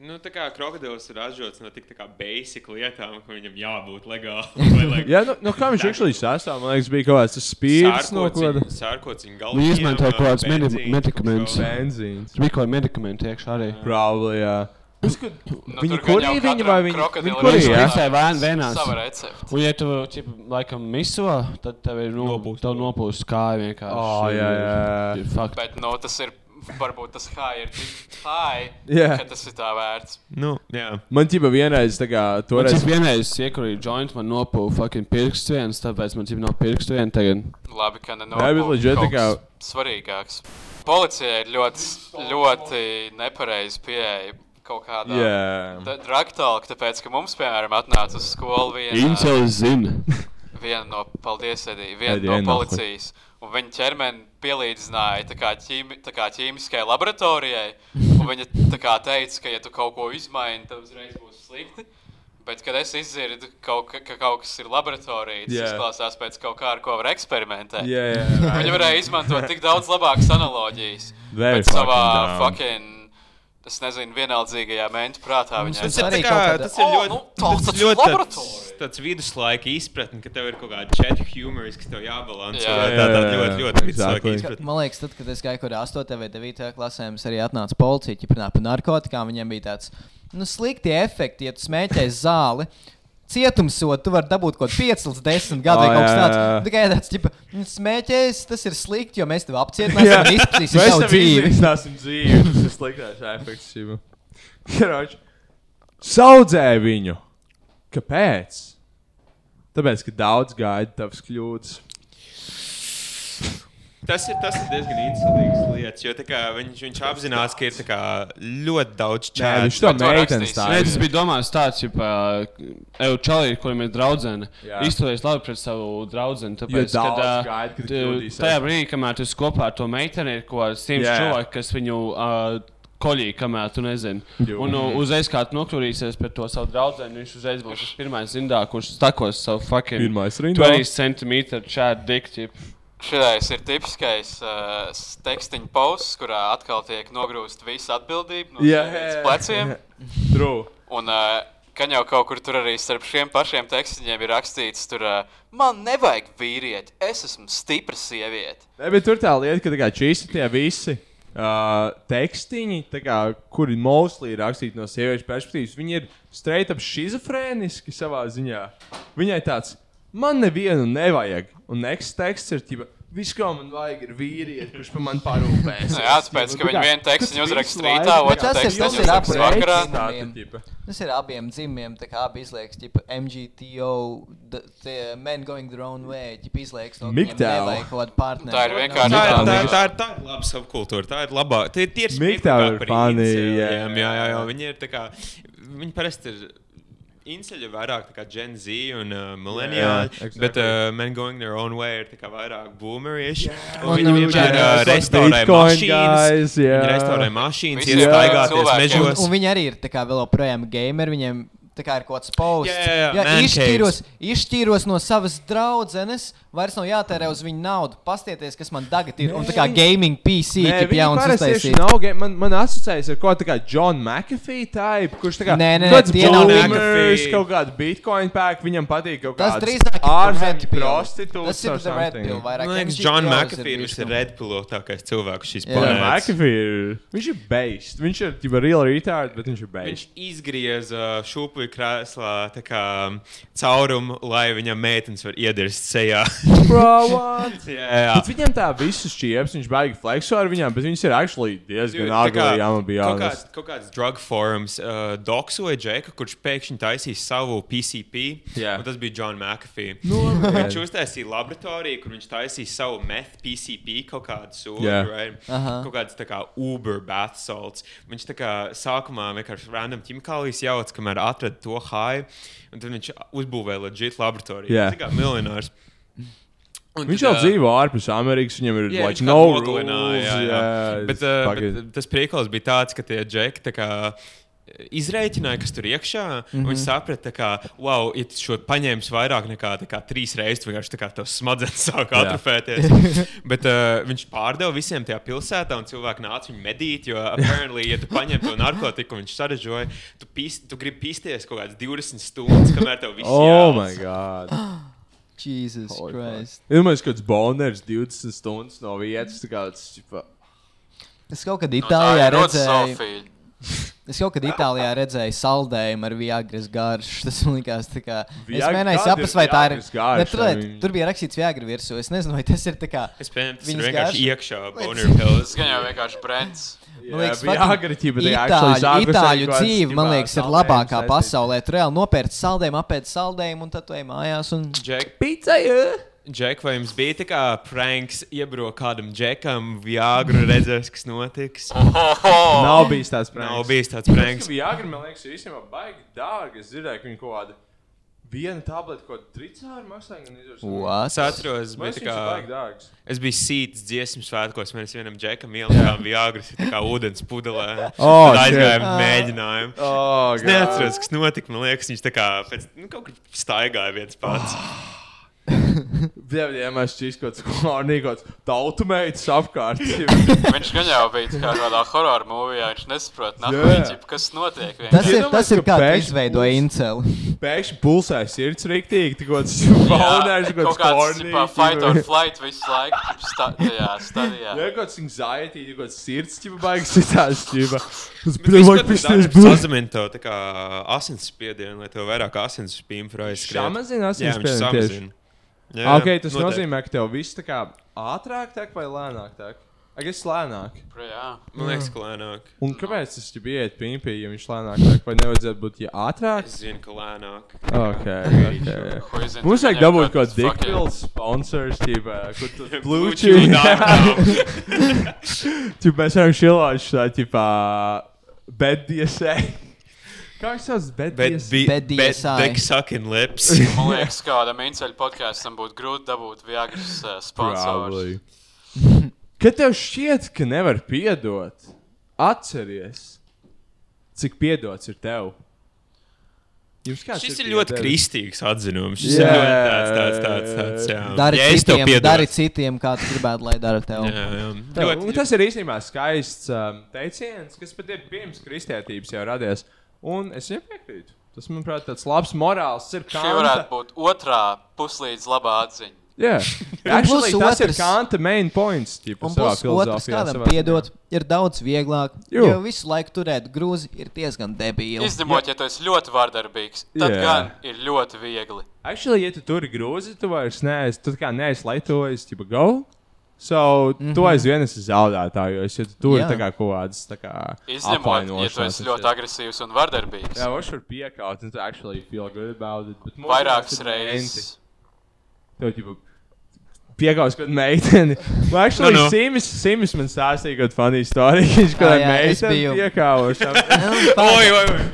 [SPEAKER 10] Nu, tā kā krokodils ir ražots no tik tā kā basic lietām, ka viņam jābūt legāli. *laughs*
[SPEAKER 8] Jā, nu, nu kā viņš actually sastāv, man liekas, bija kaut kāds spīdis no kāda.
[SPEAKER 10] Sārkociņa galā.
[SPEAKER 1] Viņi izmantoja kaut kādus medi- medikamentus.
[SPEAKER 8] Benzīns.
[SPEAKER 1] Tur bija kaut kādi medikamenti iekšā arī.
[SPEAKER 8] Probably, jā.
[SPEAKER 11] Nu,
[SPEAKER 8] viņi
[SPEAKER 11] tur gan
[SPEAKER 8] kurī
[SPEAKER 11] jau
[SPEAKER 8] viņi
[SPEAKER 11] katram
[SPEAKER 8] vai viņi?
[SPEAKER 11] krokodilam
[SPEAKER 8] Viņi
[SPEAKER 11] ir
[SPEAKER 8] kurī,
[SPEAKER 11] savs
[SPEAKER 8] jā?
[SPEAKER 1] Visai vēn, vienās.
[SPEAKER 11] Sava recepte.
[SPEAKER 1] Un, ja tu ķip, laikam miso, tad tev ir nu, tev nopūst kāja vienkārši.
[SPEAKER 8] Ā, jā, jā.
[SPEAKER 1] Fakt.
[SPEAKER 11] Bet nu, tas ir, *laughs* varbūt tas high ir tik high,
[SPEAKER 8] Jā.
[SPEAKER 11] ka tas ir tā vērts.
[SPEAKER 10] Nu, jā.
[SPEAKER 8] Man ķipa vienreiz tā kā toreiz.
[SPEAKER 1] cik vienreiz iekurīja joint, man nopūta fucking pirksts viens, tāpēc man cik nav pirksts viens tagad.
[SPEAKER 11] Labi, ka ne
[SPEAKER 8] Jā, bet legit tā kā-
[SPEAKER 11] svarīgāks. Policijai ir ļoti, ļoti nepareizi pieeja kaut kādā
[SPEAKER 8] Jā.
[SPEAKER 11] draktālā, tāpēc, ka mums, piemēram, atnāca uz skolu viena,
[SPEAKER 1] Incels zina. *laughs*
[SPEAKER 11] viena no, paldies, Edī, viena
[SPEAKER 8] Edi,
[SPEAKER 11] no
[SPEAKER 8] ej, nahuj.
[SPEAKER 11] Un viņa ķermeni pielīdzināja tā kā, ķīmi, tā kā ķīmiskajai laboratorijai. Un viņa kā teica, ka, ja tu kaut ko izmaini, tad uzreiz būs slikti. Bet, kad es izdzirdu, kaut, ka, ka kaut kas ir laboratorijā, tas yeah. izklausās pēc kaut kā, ar ko var eksperimentēt.
[SPEAKER 8] Jā, jā, jā.
[SPEAKER 11] Viņi varēja izmantot tik daudz labākas analoģijas.
[SPEAKER 8] Very
[SPEAKER 11] bet savā
[SPEAKER 8] fucking,
[SPEAKER 11] es nezinu, vienaldzīgajā mentu prātā viņai
[SPEAKER 10] Tas ir, kā, tas ir ļoti,
[SPEAKER 11] nu,
[SPEAKER 10] tas
[SPEAKER 11] tāds
[SPEAKER 10] ir ļoti tāds, tāds viduslaika izpratne, ka tev ir kaut kāda četri humors, kas tev jābalansē.
[SPEAKER 11] Jā.
[SPEAKER 10] Tā tā
[SPEAKER 8] Jā, jā,
[SPEAKER 10] ļoti,
[SPEAKER 8] jā.
[SPEAKER 10] ļoti viduslaika izpratne.
[SPEAKER 9] Man liekas, tad, kad es gāju kaut kādā 8. vai 9. klasē, mums arī atnāca policija, ja runāja par narkotikām. Viņiem bija tāds nu, slikti efekti, ja tu smēķēsi zāli. Cietumsodu tu vari dabūt kaut ko 5 līdz 10 gadu vai
[SPEAKER 8] Ā,
[SPEAKER 9] kaut kas tāds. Tikai tāds, tipo, "Nu, smēķējis, tas ir slikti, jo mēs tevi apcietināsim un izplatīsim
[SPEAKER 8] Mēs
[SPEAKER 9] savu
[SPEAKER 8] tev
[SPEAKER 9] dzīvi.
[SPEAKER 8] iznīcināsim dzīvi. Tas ir sliktākais efekts. šim. Karoč, Saudzēja viņu. Kāpēc? Tāpēc, ka daudz gaida tavas kļūdas.
[SPEAKER 10] Tas ir, tas ir diezgan insultīgs lietas, jo tā kā viņš, viņš apzinās, ka ir tā kā ļoti daudz
[SPEAKER 8] Nē,
[SPEAKER 10] čēlu.
[SPEAKER 8] viņš to meitenes tā
[SPEAKER 1] Nē, tas bija domāts tāds, ka Eju Čalī, kuriem ir draudzene,
[SPEAKER 8] Jā.
[SPEAKER 1] izturēs labi pret savu draugu. Tāpēc,
[SPEAKER 8] Jo
[SPEAKER 1] kad,
[SPEAKER 8] gaida, kad
[SPEAKER 1] tajā brīdī, kamēr tu esi kopā ar to meiteni, ir kaut kāds simts
[SPEAKER 8] Jā.
[SPEAKER 1] cilvēki, kas viņu uh, koļī, kamēr tu nezini.
[SPEAKER 8] Jo.
[SPEAKER 1] Un uh, uzreiz, kā tu noklūrīsies pret to savu draugu, viņš uzreiz būs tas pirmais rindā, kurš stakos savu fucking
[SPEAKER 8] Pirmais rindā.
[SPEAKER 1] 20 centimetru čādu dikti.
[SPEAKER 11] Šitais ir tipiskais uh, tekstiņa posts, kurā atkal tiek nogrūsta visa atbildība no sievietes
[SPEAKER 8] jā,
[SPEAKER 11] pleciem. *laughs*
[SPEAKER 8] True.
[SPEAKER 11] Un uh, kan jau kaut kur tur arī starp šiem pašiem tekstiņiem ir rakstīts, tur uh, man nevajag vīrieti, es esmu stipra sieviete.
[SPEAKER 8] Ne, bet tur tā lieta, ka tā kā šīs tie visi uh, tekstiņi, kā, kuri mostly ir rakstīti no sieviešu perspektīvas, viņi ir straight up schizofrēniski savā ziņā. Viņai tāds, man nevienu nevajag. Un next teksts ir, ķipa, viss, ko man vajag, ir vīrietis, kurš par mani parūpēs.
[SPEAKER 11] Jā, tāpēc, ka viņi vienu tekstiņu uzraksta rītā, otru
[SPEAKER 9] tas ir-
[SPEAKER 11] tekstiņu
[SPEAKER 9] tas ir
[SPEAKER 11] uzraksta
[SPEAKER 9] apreiks.
[SPEAKER 11] vakarā.
[SPEAKER 9] Tas ir abiem dzimumiem, tā kā abi izliekas, tipo MGTO, the, the men going their own way, tipo izliekas, no partneri.
[SPEAKER 11] Tā ir vienkārši
[SPEAKER 10] Tā ir,
[SPEAKER 11] tā
[SPEAKER 10] tā,
[SPEAKER 11] ir-
[SPEAKER 10] tā, ir, tā ir laba subkultūra. Tā ir labā. Tie, tie ir smieklīgāk
[SPEAKER 8] ir jā.
[SPEAKER 10] Jā, jā, jā. Viņi ir tā kā. Viņi parasti ir. Inceļi ir vairāk tā kā Gen Z un uh, millenniāli,
[SPEAKER 8] Jā, exactly.
[SPEAKER 10] bet uh, men going their own way ir tā kā vairāk boomeriši.
[SPEAKER 9] Un,
[SPEAKER 10] Viņi vienmēr uh, restaurē mašīnas.
[SPEAKER 8] guys, jā.
[SPEAKER 10] Viņi restaurē mašīnas,
[SPEAKER 11] Visiem
[SPEAKER 10] iet staigāties
[SPEAKER 11] cilvēkiem.
[SPEAKER 10] mežos.
[SPEAKER 9] Un, un viņi arī ir tā kā vēl joprojām gameri. Viņiem tā kā ir kaut kāds posts.
[SPEAKER 10] Jā, jā, jā, man
[SPEAKER 9] izšķīros, izšķīros no savas draudzenes, vairs nav jātērē uz viņu naudu. Pastieties, kas man tagad ir. Un tā kā gaming PC,
[SPEAKER 8] Nē, viņi
[SPEAKER 9] jauns uztaisīt.
[SPEAKER 8] nav. Man, man asociējas ar kaut kā John McAfee type, kurš tā kā
[SPEAKER 9] Nē, nē, viņi.
[SPEAKER 8] boomers, kaut kāda bitcoin pēk, viņam patīk kaut
[SPEAKER 9] Tas
[SPEAKER 8] kāds
[SPEAKER 9] drīzāk ir
[SPEAKER 8] ārzemju
[SPEAKER 9] Red
[SPEAKER 8] prostitūts.
[SPEAKER 9] Tas ir Red. Pill vairāk.
[SPEAKER 10] Man liekas, John
[SPEAKER 9] ir
[SPEAKER 10] McAfee ir
[SPEAKER 9] bišķi nu.
[SPEAKER 10] redpilotākais cilvēks šīs
[SPEAKER 9] Jā.
[SPEAKER 8] Nē,
[SPEAKER 10] planētas.
[SPEAKER 8] McAfee ir. Viņš ir based. Viņš ir jau real retard, bet viņš ir
[SPEAKER 10] Viņš
[SPEAKER 8] based.
[SPEAKER 10] izgrieza šūpuļu krēslā kā, caurumu, lai viņam meitenes var iedirst sejā. *laughs*
[SPEAKER 8] Bro, what? *laughs*
[SPEAKER 10] jā, jā.
[SPEAKER 8] Bet viņam tā visas šķieps, viņš baigi flexo ar viņām, bet viņas ir actually diezgan agli,
[SPEAKER 10] kā
[SPEAKER 8] jāman bija
[SPEAKER 10] kaut
[SPEAKER 8] honest.
[SPEAKER 10] kāds, kaut kāds drug forums uh, doksoja Džeku, kurš pēkšņi taisīja savu PCP.
[SPEAKER 8] Jā.
[SPEAKER 10] un Tas bija John McAfee.
[SPEAKER 8] Nopietni.
[SPEAKER 10] viņš uztaisīja laboratoriju, kur viņš taisīja savu meth PCP kaut kādu sūdu.
[SPEAKER 8] Jā.
[SPEAKER 10] Right?
[SPEAKER 9] Aha.
[SPEAKER 10] Kaut kāds tā kā Uber bath salts. Viņš tā kā sākumā vienkārši random ķimikālijas jauc, kamēr atrada to high, un tad viņš uzbūvēja legit laboratoriju.
[SPEAKER 8] Jā.
[SPEAKER 10] Tā kā miljonārs. Un
[SPEAKER 8] Viņš
[SPEAKER 10] tad,
[SPEAKER 8] jau dzīvo ārpus Amerikas, viņam ir
[SPEAKER 10] Jā,
[SPEAKER 8] like, no rules.
[SPEAKER 10] nogalināja, jā, jā. Bet, uh, bet tas priekals bija tāds, ka tie kā izreikināja, kas tur iekšā. Mm -hmm.
[SPEAKER 8] Mhm.
[SPEAKER 10] Viņi saprata, ka, wow, ja tu šo paņēmis vairāk nekā tā kā, trīs reizes, tad vienkārši tā kā tavs smadzenes *laughs* sāk atrofēties. *laughs* Bet uh, viņš pārdeva visiem tajā pilsētā, un cilvēki nāca viņu medīt. Jo, apparently, ja tu paņem to narkotiku, viņš saražoja, tu, pīs, tu gribi pīsties kaut kādas 20 stundas, kamēr tev viss
[SPEAKER 8] Oh,
[SPEAKER 10] jālas.
[SPEAKER 8] my God. *gasps*
[SPEAKER 9] Jesus Christ.
[SPEAKER 8] Iedomājieties, kāds boners 20 stundas no vietas. tā kā tas, ķipa,
[SPEAKER 9] Es kaut kad
[SPEAKER 11] tā
[SPEAKER 9] Itālijā
[SPEAKER 11] ir ļoti
[SPEAKER 9] redzēju. *laughs* Es kaut kad Itālijā redzēju saldējumu ar Viagras garšu. *laughs* Tas man likās, kā. Es mēģināju saprast,
[SPEAKER 8] ir
[SPEAKER 9] vai tā ir. Ne, tur,
[SPEAKER 8] Viņa-
[SPEAKER 9] tur bija rakstīts Viagra virsū. Es nezinu, vai tas ir tā kā.
[SPEAKER 10] Es pieņemu, tas ir vienkārši
[SPEAKER 9] garša.
[SPEAKER 10] iekšā pills.
[SPEAKER 11] Tas gan jau vienkārši brends. *laughs*
[SPEAKER 9] Man liekas,
[SPEAKER 8] Viagra, they actually
[SPEAKER 9] Itāļu, Itāļu dzīve, man liekas, ir labākā
[SPEAKER 8] saistīt.
[SPEAKER 9] pasaulē. Tur reāli nopērts saldējumu, apēst saldējumu, un tad tu ej mājās. Un...
[SPEAKER 10] Džek,
[SPEAKER 8] Pizza, jā!
[SPEAKER 10] Džek, vai jums bija tā kā pranks, iebraukt kādam džekam, viāgru redzēs, kas notiks?
[SPEAKER 8] Nav bijis tāds pranks.
[SPEAKER 10] Nav bijis tāds pranks.
[SPEAKER 8] Viagra, man liekas, ir īstenībā baigi dārgi. Es dzirdēju, ka viņi kaut kāda viena tableta, ko tricāri maksāja.
[SPEAKER 10] Es atceros, bija tā kā.
[SPEAKER 8] dārgs.
[SPEAKER 10] Es biju sīts dziesmu svētkos, mēs vienam džekam ielikām viāgras, tā kā ūdens pudelē. *laughs*
[SPEAKER 8] Oh,
[SPEAKER 10] Tad aizgājām
[SPEAKER 8] shit.
[SPEAKER 10] mēģinājumu.
[SPEAKER 8] Oh,
[SPEAKER 10] es neatceros, kas notika. Man liekas, viņš tā kā pēc, nu, kaut kur staigāja viens pats.
[SPEAKER 8] Dievs, mēs šķīs kaut kāds hornīgots tautu meitas apkārt. *laughs*
[SPEAKER 11] Viņš gan jau bija kā kādā horror mūvijā, viņš nesaprot,
[SPEAKER 8] Jā.
[SPEAKER 11] yeah. kas notiek.
[SPEAKER 9] Tas ir, tas ir kā tu
[SPEAKER 8] pēkšņi
[SPEAKER 9] izveidoji inceli.
[SPEAKER 8] Pēkšņi pulsē sirds rīktīgi, tikko tas *laughs* boners,
[SPEAKER 11] kaut kāds ķipā, fight or
[SPEAKER 8] hornīgs.
[SPEAKER 11] flight visu laiku ķip, sta tajā stadijā.
[SPEAKER 8] Jā, kaut kāds anxiety, kaut kāds sirds, ķipa baigas citās, ķipa. *laughs* Tas
[SPEAKER 10] tu
[SPEAKER 8] pisties
[SPEAKER 10] dari,
[SPEAKER 8] būs.
[SPEAKER 10] Sazemina to tā kā asinsspiedienu, lai tev vairāk asins spīmfra aizskrien.
[SPEAKER 8] Samazina
[SPEAKER 10] Jā, viņš
[SPEAKER 8] asinsspiedienu tieši.
[SPEAKER 10] samazina.
[SPEAKER 8] Ok, tas
[SPEAKER 10] noteikti.
[SPEAKER 8] nozīmē, ka tev viss tā kā ātrāk tek vai lēnāk tek? Ak, es lēnāk.
[SPEAKER 11] Pro, jā.
[SPEAKER 10] Man liekas, ka lēnāk.
[SPEAKER 8] Un kāpēc tas bija pimpī, ja viņš lēnāk tek? Vai nevajadzētu būt ja ātrāk?
[SPEAKER 10] Es zinu, ka lēnāk.
[SPEAKER 8] Ok, ok.
[SPEAKER 11] Ko es zinu,
[SPEAKER 8] Mums vajag dabūt
[SPEAKER 11] kaut
[SPEAKER 8] kādu dikpils sponsors, tīpā, kur tu *laughs*
[SPEAKER 10] Blue
[SPEAKER 8] blūči. *laughs* Tu mēs varam šilāt šā, tīpā, beddiesē. Kā viņš sauc?
[SPEAKER 10] Bet
[SPEAKER 8] Beddies?
[SPEAKER 10] bija
[SPEAKER 9] Bet DSI.
[SPEAKER 10] dick sucking lips. *laughs*
[SPEAKER 11] Man liekas, kādam inceļu podkāstam būtu grūti dabūt Viagras uh, sponsors.
[SPEAKER 8] Probably. Kad tev šķiet, ka nevar piedot, atceries, cik piedots ir tev.
[SPEAKER 10] Šis ir
[SPEAKER 8] ir
[SPEAKER 10] ļoti
[SPEAKER 8] piedevis?
[SPEAKER 10] kristīgs atzinums. Šis
[SPEAKER 8] Jā,
[SPEAKER 10] ir ļoti tāds, tāds, tāds,
[SPEAKER 8] jā,
[SPEAKER 10] tāds, jā.
[SPEAKER 9] Dari,
[SPEAKER 10] Ja tev
[SPEAKER 9] citiem, dari citiem, kā tu gribētu, lai dara tev.
[SPEAKER 10] Jā, jā.
[SPEAKER 8] Tā,
[SPEAKER 10] Ļoti-
[SPEAKER 8] tas ir īstenībā skaists um, teiciens, kas pat ir pirms kristietības jau radies. Un es viņam piekrītu. Tas, manuprāt, tāds labs morāls ir
[SPEAKER 11] Šī varētu būt otrā puslīdz labā atziņa.
[SPEAKER 8] Jā,
[SPEAKER 9] Un
[SPEAKER 8] Actually, tas ir
[SPEAKER 9] otrs-
[SPEAKER 8] Kanta main points. Savā
[SPEAKER 9] plus otrs, kādam piedot, ir daudz vieglāk.
[SPEAKER 8] Jū.
[SPEAKER 9] Jo visu laiku turēt grūzi ir diezgan debīli.
[SPEAKER 11] Izņemot, ja tu esi ļoti vardarbīgs, tad
[SPEAKER 8] Jā.
[SPEAKER 11] gan ir ļoti viegli.
[SPEAKER 8] Actually, ja tu tur ir grūzi, tu vairs neesi, tu kā neesi laitojis, tipo, go. So, mm -hmm. tu aizvien esi zaudētājs, jo tu tur ir kā kaut kādas
[SPEAKER 11] Izņemot, ja tu esi ļoti agresīvs un vardarbīgs.
[SPEAKER 8] Jā, viņš var piekaut, un tu actually feel good about it.
[SPEAKER 11] Vairākas
[SPEAKER 8] ir
[SPEAKER 11] reizes.
[SPEAKER 8] Tev, tipo, piekaus kaut meiteni. Vai actually,
[SPEAKER 10] Nu, nu.
[SPEAKER 8] Sims, Sims man stāstīja kaut funny story, viņš kaut kādā
[SPEAKER 9] es
[SPEAKER 8] meiteni
[SPEAKER 9] biju-
[SPEAKER 8] piekauš. *laughs*
[SPEAKER 10] Oi, oi, oi.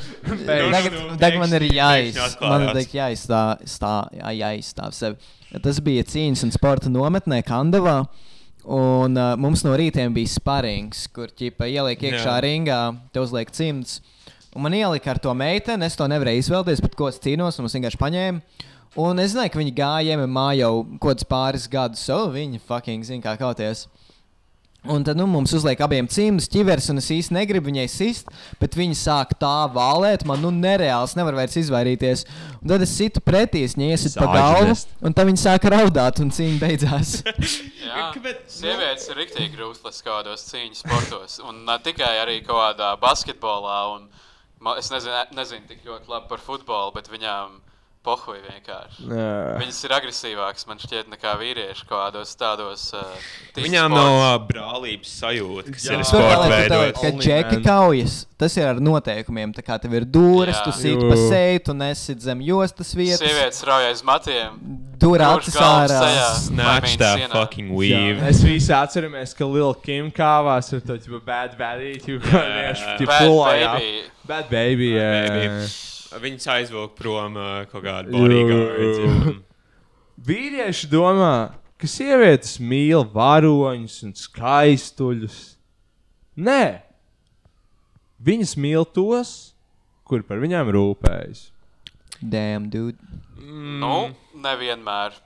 [SPEAKER 9] Tagad,
[SPEAKER 10] nu,
[SPEAKER 9] tagad man ir jāiz, man ir jāizstāv, stā, jā, jāizstāv sevi. Tas bija cīņas un sporta nometnē Kandavā. Un uh, mums no rītiem bija sparings, kur ķipa ieliek iekšā
[SPEAKER 10] Jā.
[SPEAKER 9] ringā, te uzliek cimds. Un man ielika ar to meiteni, es to nevarēju izvēlēties, bet ko es cīnos, un mums vienkārši paņēma. Un es zināju, ka viņi gāja MMA jau kaut kādus pāris gadus, so viņi fucking zina, kā kauties. Un tad nu, mums uzliek abiem cimdus, ķivers, un es īsti negribu viņai sist, bet viņi sāk tā vālēt, man nu nereāls, nevar vairs izvairīties. Un tad es situ pretī, es viņai iesit pa galvu, un tad viņi sāk raudāt, un cīņa beidzās. *laughs*
[SPEAKER 11] Jā,
[SPEAKER 10] Kāpēc?
[SPEAKER 11] sievietes ir rīktīgi rūslas kādos cīņas sportos. Un ne tikai arī kaut kādā basketbolā un Es nezinu, nezinu tik ļoti labi par futbolu, bet viņām pohuj vienkārši.
[SPEAKER 8] Jā.
[SPEAKER 11] Viņas ir agresīvākas, man šķiet, nekā vīrieši kaut kādos tādos. Uh,
[SPEAKER 10] Viņām
[SPEAKER 11] sports.
[SPEAKER 10] nav uh, brālības sajūta, kas
[SPEAKER 8] Jā.
[SPEAKER 10] ir
[SPEAKER 9] Tur
[SPEAKER 10] sporta
[SPEAKER 9] tā,
[SPEAKER 10] veidos.
[SPEAKER 9] ka džeki kaujas, tas ir ar noteikumiem. Tā kā tev ir dūris,
[SPEAKER 11] Jā.
[SPEAKER 9] tu sit
[SPEAKER 8] Jū.
[SPEAKER 9] pa seju, tu nesit zem jostas vietas.
[SPEAKER 11] Sievietes rauj aiz matiem. Grūž
[SPEAKER 9] acis ārā.
[SPEAKER 10] Snatch that
[SPEAKER 11] sienā.
[SPEAKER 10] fucking weave.
[SPEAKER 8] Mēs visi atceramies, ka Lil Kim kāvās ar to ģipa bad baby. Tu kā vienkārši ģipa
[SPEAKER 11] Bad
[SPEAKER 8] jā.
[SPEAKER 11] baby.
[SPEAKER 8] Bad baby, jā.
[SPEAKER 10] Baby. Viņus aizvilk prom uh, kaut
[SPEAKER 8] Jū.
[SPEAKER 10] bodyguard.
[SPEAKER 8] Vīrieši domā, ka sievietes mīl varoņus un skaistuļus. Nē, viņas mīl tos, kuri par viņām rūpējas.
[SPEAKER 9] Damn, dude.
[SPEAKER 11] Nu, nevienmēr.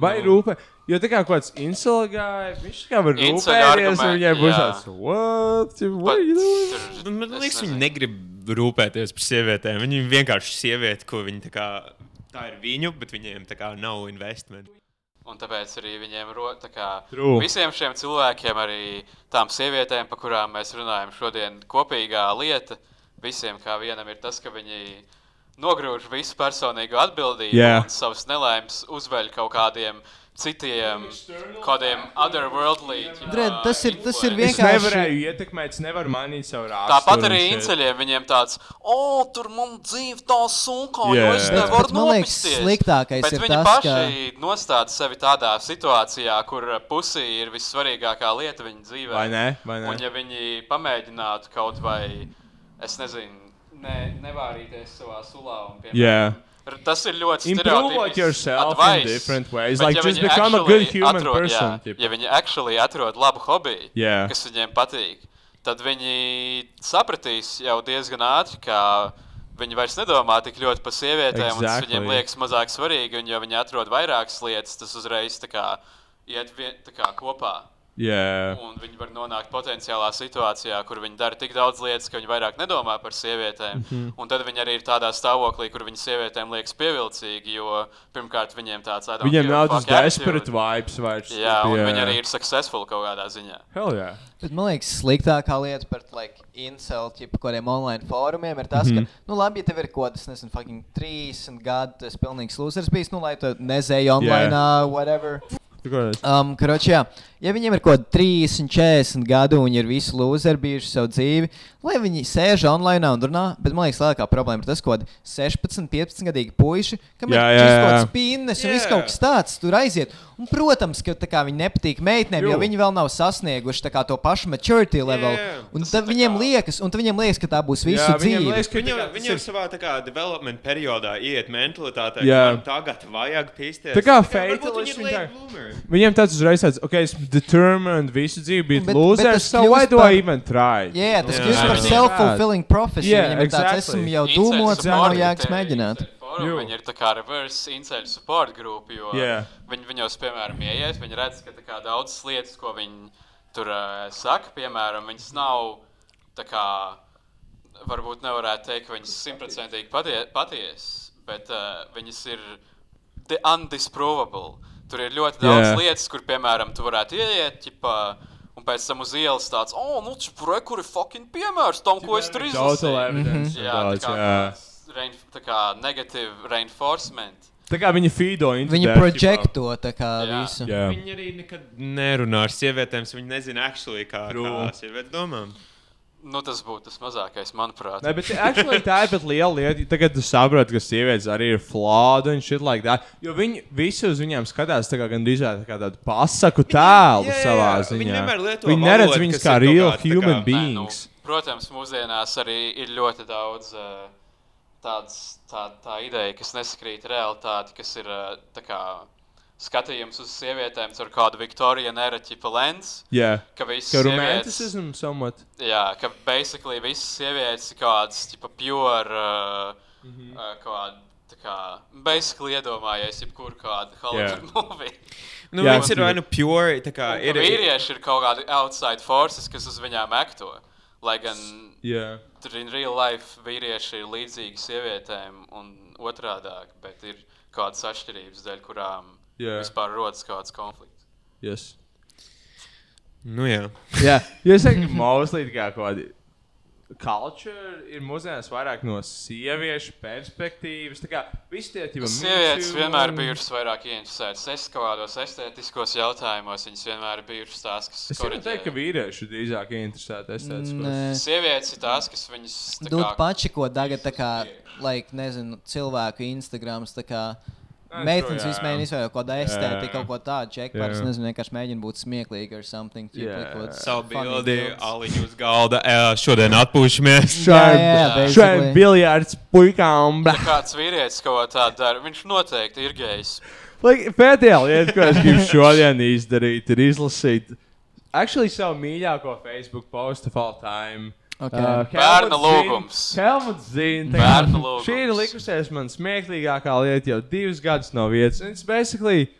[SPEAKER 8] Vai rūpē? Jo tā kā kaut kāds insulgāja, viņš kā var rūpēties, un viņai būs tāds, what? What you doing?
[SPEAKER 10] Man, liekas, viņi negrib rūpēties par sievietēm. Viņi vienkārši sieviete, ko viņi tā kā. Tā ir viņu, bet viņiem tā kā nav investment.
[SPEAKER 11] Un tāpēc arī viņiem ro, tā kā,
[SPEAKER 8] True.
[SPEAKER 11] visiem šiem cilvēkiem, arī tām sievietēm, par kurām mēs runājam šodien, kopīgā lieta visiem kā vienam ir tas, ka viņi nogrūž visu personīgo atbildību
[SPEAKER 8] Jā.
[SPEAKER 11] un savas nelaimes uzveļ kaut kādiem citiem, kādiem otherworldly.
[SPEAKER 9] Dred, tas ir, tas ir
[SPEAKER 8] Es
[SPEAKER 9] vienkārši.
[SPEAKER 8] nevarēju ietekmēt, es nevaru mainīt savu raksturu.
[SPEAKER 11] Tāpat arī inceļiem viņiem tāds, o, tur man dzīve tā sunkā,
[SPEAKER 8] Jā.
[SPEAKER 11] jo es nevaru nopisties.
[SPEAKER 9] sliktākais
[SPEAKER 11] Bet
[SPEAKER 9] ir
[SPEAKER 11] viņi
[SPEAKER 9] tas,
[SPEAKER 11] paši nostāda sevi tādā situācijā, kur pusī ir vissvarīgākā lieta viņa dzīvē.
[SPEAKER 8] Vai ne? Vai ne?
[SPEAKER 11] Un ja viņi pamēģinātu kaut vai, es nezinu, ne, nevārīties savā sulā un piemēram.
[SPEAKER 8] Yeah.
[SPEAKER 11] Tas ir ļoti
[SPEAKER 8] Improve
[SPEAKER 11] stereotipisks
[SPEAKER 8] yourself in
[SPEAKER 11] advice,
[SPEAKER 8] different ways.
[SPEAKER 11] bet
[SPEAKER 8] Like,
[SPEAKER 11] ja
[SPEAKER 8] just
[SPEAKER 11] viņi
[SPEAKER 8] become a good human
[SPEAKER 11] atrod,
[SPEAKER 8] person,
[SPEAKER 11] Jā, ja viņi actually atrod labu hobiju,
[SPEAKER 8] Jā.
[SPEAKER 11] kas viņiem patīk, tad viņi sapratīs jau diezgan ātri, ka viņi vairs nedomā tik ļoti par sievietēm, un tas
[SPEAKER 8] Exactly.
[SPEAKER 11] viņiem liekas mazāk svarīgi, un ja viņi atrod vairākas lietas, tas uzreiz tā kā iet vien, tā kā kopā.
[SPEAKER 8] Jā.
[SPEAKER 11] Un viņi var nonākt potenciālā situācijā, kur viņi dara tik daudz lietas, ka viņi vairāk nedomā par sievietēm.
[SPEAKER 8] Mhm.
[SPEAKER 11] Un tad viņi arī ir tādā stāvoklī, kur viņi sievietēm liekas pievilcīgi, jo pirmkārt viņiem tāds
[SPEAKER 8] Viņiem nav tas
[SPEAKER 11] fuck attitude.
[SPEAKER 8] desperate vibes vairs.
[SPEAKER 11] Jā, un
[SPEAKER 8] Jā.
[SPEAKER 11] viņi arī ir successful kaut kādā ziņā.
[SPEAKER 8] Hell yeah.
[SPEAKER 9] Bet man liekas, sliktākā lieta par like, incel, tipu, kādiem online fórumiem ir tas, mm -hmm.
[SPEAKER 8] Mhm.
[SPEAKER 9] ka, nu, labi, ja tev ir kaut kas, nezinu, fucking 30 gadu, tas pilnīgs losers bijis, nu, lai tu nezēji online, yeah. whatever. Um, karoči, jā. Ja viņiem ir kaut kādi 30, 40 gadi un viņi ir visi loseri bijuši savu dzīvi, lai viņi sēž online un runā, bet man liekas, lielākā problēma ir tas, ka 16, 15 gadīgi puiši, kam
[SPEAKER 8] Jā,
[SPEAKER 9] ir
[SPEAKER 8] jā,
[SPEAKER 9] kaut
[SPEAKER 8] jā.
[SPEAKER 9] kāds pinnes un viss kaut kas tāds, tur aiziet. Un, protams, ka tā kā viņi nepatīk meitenēm, jo
[SPEAKER 8] Jū.
[SPEAKER 9] viņi vēl nav sasnieguši tā kā to pašu maturity level.
[SPEAKER 10] jā.
[SPEAKER 9] Un tad viņiem liekas, un tad viņiem liekas, ka tā būs visu
[SPEAKER 8] Jā,
[SPEAKER 9] dzīvi.
[SPEAKER 8] liekas, ka
[SPEAKER 10] Viņam,
[SPEAKER 8] kā
[SPEAKER 10] viņam
[SPEAKER 8] ir-
[SPEAKER 10] savā tā kā development periodā iet mentalitātē,
[SPEAKER 8] Jā.
[SPEAKER 10] ka tagad vajag pīsties.
[SPEAKER 8] Tā kā fatalist
[SPEAKER 10] viņi ir.
[SPEAKER 8] Viņiem tāds uzreiz tāds, ok, esmu determined visu dzīvi būt
[SPEAKER 9] Bet-
[SPEAKER 8] losers, so why do
[SPEAKER 9] par-
[SPEAKER 8] I even try?
[SPEAKER 9] Jā, tas
[SPEAKER 11] Jā.
[SPEAKER 9] kļūst par self-fulfilling prophecy.
[SPEAKER 8] Yeah,
[SPEAKER 9] Viņam ir tāds,
[SPEAKER 8] exactly.
[SPEAKER 9] esmu jau dūmots, man nav jēgas mēģināt.
[SPEAKER 11] Forum, viņi ir tā kā reverse inceļu support grupa, jo
[SPEAKER 8] Jā.
[SPEAKER 11] viņi, viņos, piemēram, ieiet, viņi redz, ka daudzas lietas, ko viņi tur uh, saka, piemēram, viņas nav tā kā, varbūt nevarētu teikt, ka viņas simtprocentīgi patie, patiesas, bet uh, viņas ir di- undisprovable. Tur ir ļoti daudz yeah. lietas, kur, piemēram, tu varētu ieiet, ķipa, un pēc tam uz ielas tāds, oh, nu, čipure, kur ir fucking piemērs tam, ko es tur izlasīju.
[SPEAKER 8] evidence.
[SPEAKER 11] Jā, tā kā, rein, tā kā negative reinforcement.
[SPEAKER 8] Tā kā viņi feedo into
[SPEAKER 9] Viņi projekto tā kā
[SPEAKER 11] Jā.
[SPEAKER 9] visu.
[SPEAKER 8] Jā.
[SPEAKER 10] Viņi arī nekad nerunā ar sievietēm, viņi nezina, actually, kā, kā sievietes domā.
[SPEAKER 11] Nu, tas būtu tas mazākais, manuprāt.
[SPEAKER 8] Nē, bet actually, tā ir pat liela lieta. Tagad tu saproti, ka sievietes arī ir flawed un shit like that. Jo viņi visi uz viņiem skatās tā kā gandrīz tā kā tādu pasaku tēlu
[SPEAKER 10] jā, jā,
[SPEAKER 8] savā
[SPEAKER 10] jā.
[SPEAKER 8] ziņā.
[SPEAKER 10] Viņi vienmēr lieto
[SPEAKER 8] viņi neredz
[SPEAKER 10] valodu,
[SPEAKER 8] viņus kā real
[SPEAKER 10] kā-
[SPEAKER 8] human
[SPEAKER 10] Nē,
[SPEAKER 8] beings.
[SPEAKER 11] Nu, protams, mūsdienās arī ir ļoti daudz uh, tāds, tā, tā ideja, kas nesakrīt realitāti, kas ir uh, tā kā skatījums uz sievietēm caur kādu Viktorija Neraķipa lens.
[SPEAKER 8] Jā,
[SPEAKER 11] Ka visas
[SPEAKER 8] ka
[SPEAKER 11] sievietes-
[SPEAKER 8] romanticism somewhat.
[SPEAKER 11] Jā, ka basically visas sievietes ir kādas tipa pure, uh, mm -hmm. uh, kāda, tā kā, basically iedomājies jebkuru kādu Hollywood
[SPEAKER 8] Jā.
[SPEAKER 11] movie.
[SPEAKER 10] Nu,
[SPEAKER 8] Jā,
[SPEAKER 10] viņas ir vai nu pure, tā kā ir.
[SPEAKER 11] ka vīrieši ir kaut kādi outside forces, kas uz viņām ekto. Lai gan
[SPEAKER 8] Jā.
[SPEAKER 11] tur in real life vīrieši ir līdzīgi sievietēm un otrādāk, bet ir kādas atšķirības, dēļ kurām
[SPEAKER 8] Jā.
[SPEAKER 11] vispār rodas kāds konflikts.
[SPEAKER 8] Yes.
[SPEAKER 10] Nu, jā.
[SPEAKER 8] Jā, *laughs* jo es teiktu, ka mauslīt kā kādi. culture ir mūsdienās vairāk no sieviešu perspektīvas. Tā kā visi tie jau
[SPEAKER 11] Sievietes vienmēr ir bijušas vairāk ieinteresētas. Es kaut kādos estētiskos jautājumos viņas vienmēr ir bijušas tās, kas
[SPEAKER 8] Es jau teiktu, ka vīrieši ir drīzāk interesēti estētiskos.
[SPEAKER 11] Sievietes ir tās, kas viņas kā
[SPEAKER 9] paši, ko tagad, tā kā, like, nezinu, cilvēku Instagrams, tā kā,
[SPEAKER 8] Nē,
[SPEAKER 9] meitenes
[SPEAKER 8] šo, jā.
[SPEAKER 9] vismēģina izvēlēt kaut kādu estētiku, kaut ko tādu, ček,
[SPEAKER 8] Jā.
[SPEAKER 9] pāris, nezinu, vienkārši mēģina būt smieklīgi or something.
[SPEAKER 10] Savu bildi, aliņu uz galda. Šodien atpūšamies.
[SPEAKER 9] Basically.
[SPEAKER 8] biljards puikām.
[SPEAKER 11] Kāds vīrietis kaut ko tādu dara, viņš noteikti ir gejs.
[SPEAKER 8] Like, pēdējā lieta, ko es gribu šodien izdarīt, ir izlasīt actually, savu mīļāko Facebook postu of all time.
[SPEAKER 9] Okay.
[SPEAKER 8] Uh,
[SPEAKER 11] Bērna lūgums.
[SPEAKER 8] Helmuts zina,
[SPEAKER 11] Bērna lūgums.
[SPEAKER 8] šī ir likusies man smieklīgākā lieta jau divus gadus no vietas. It's basically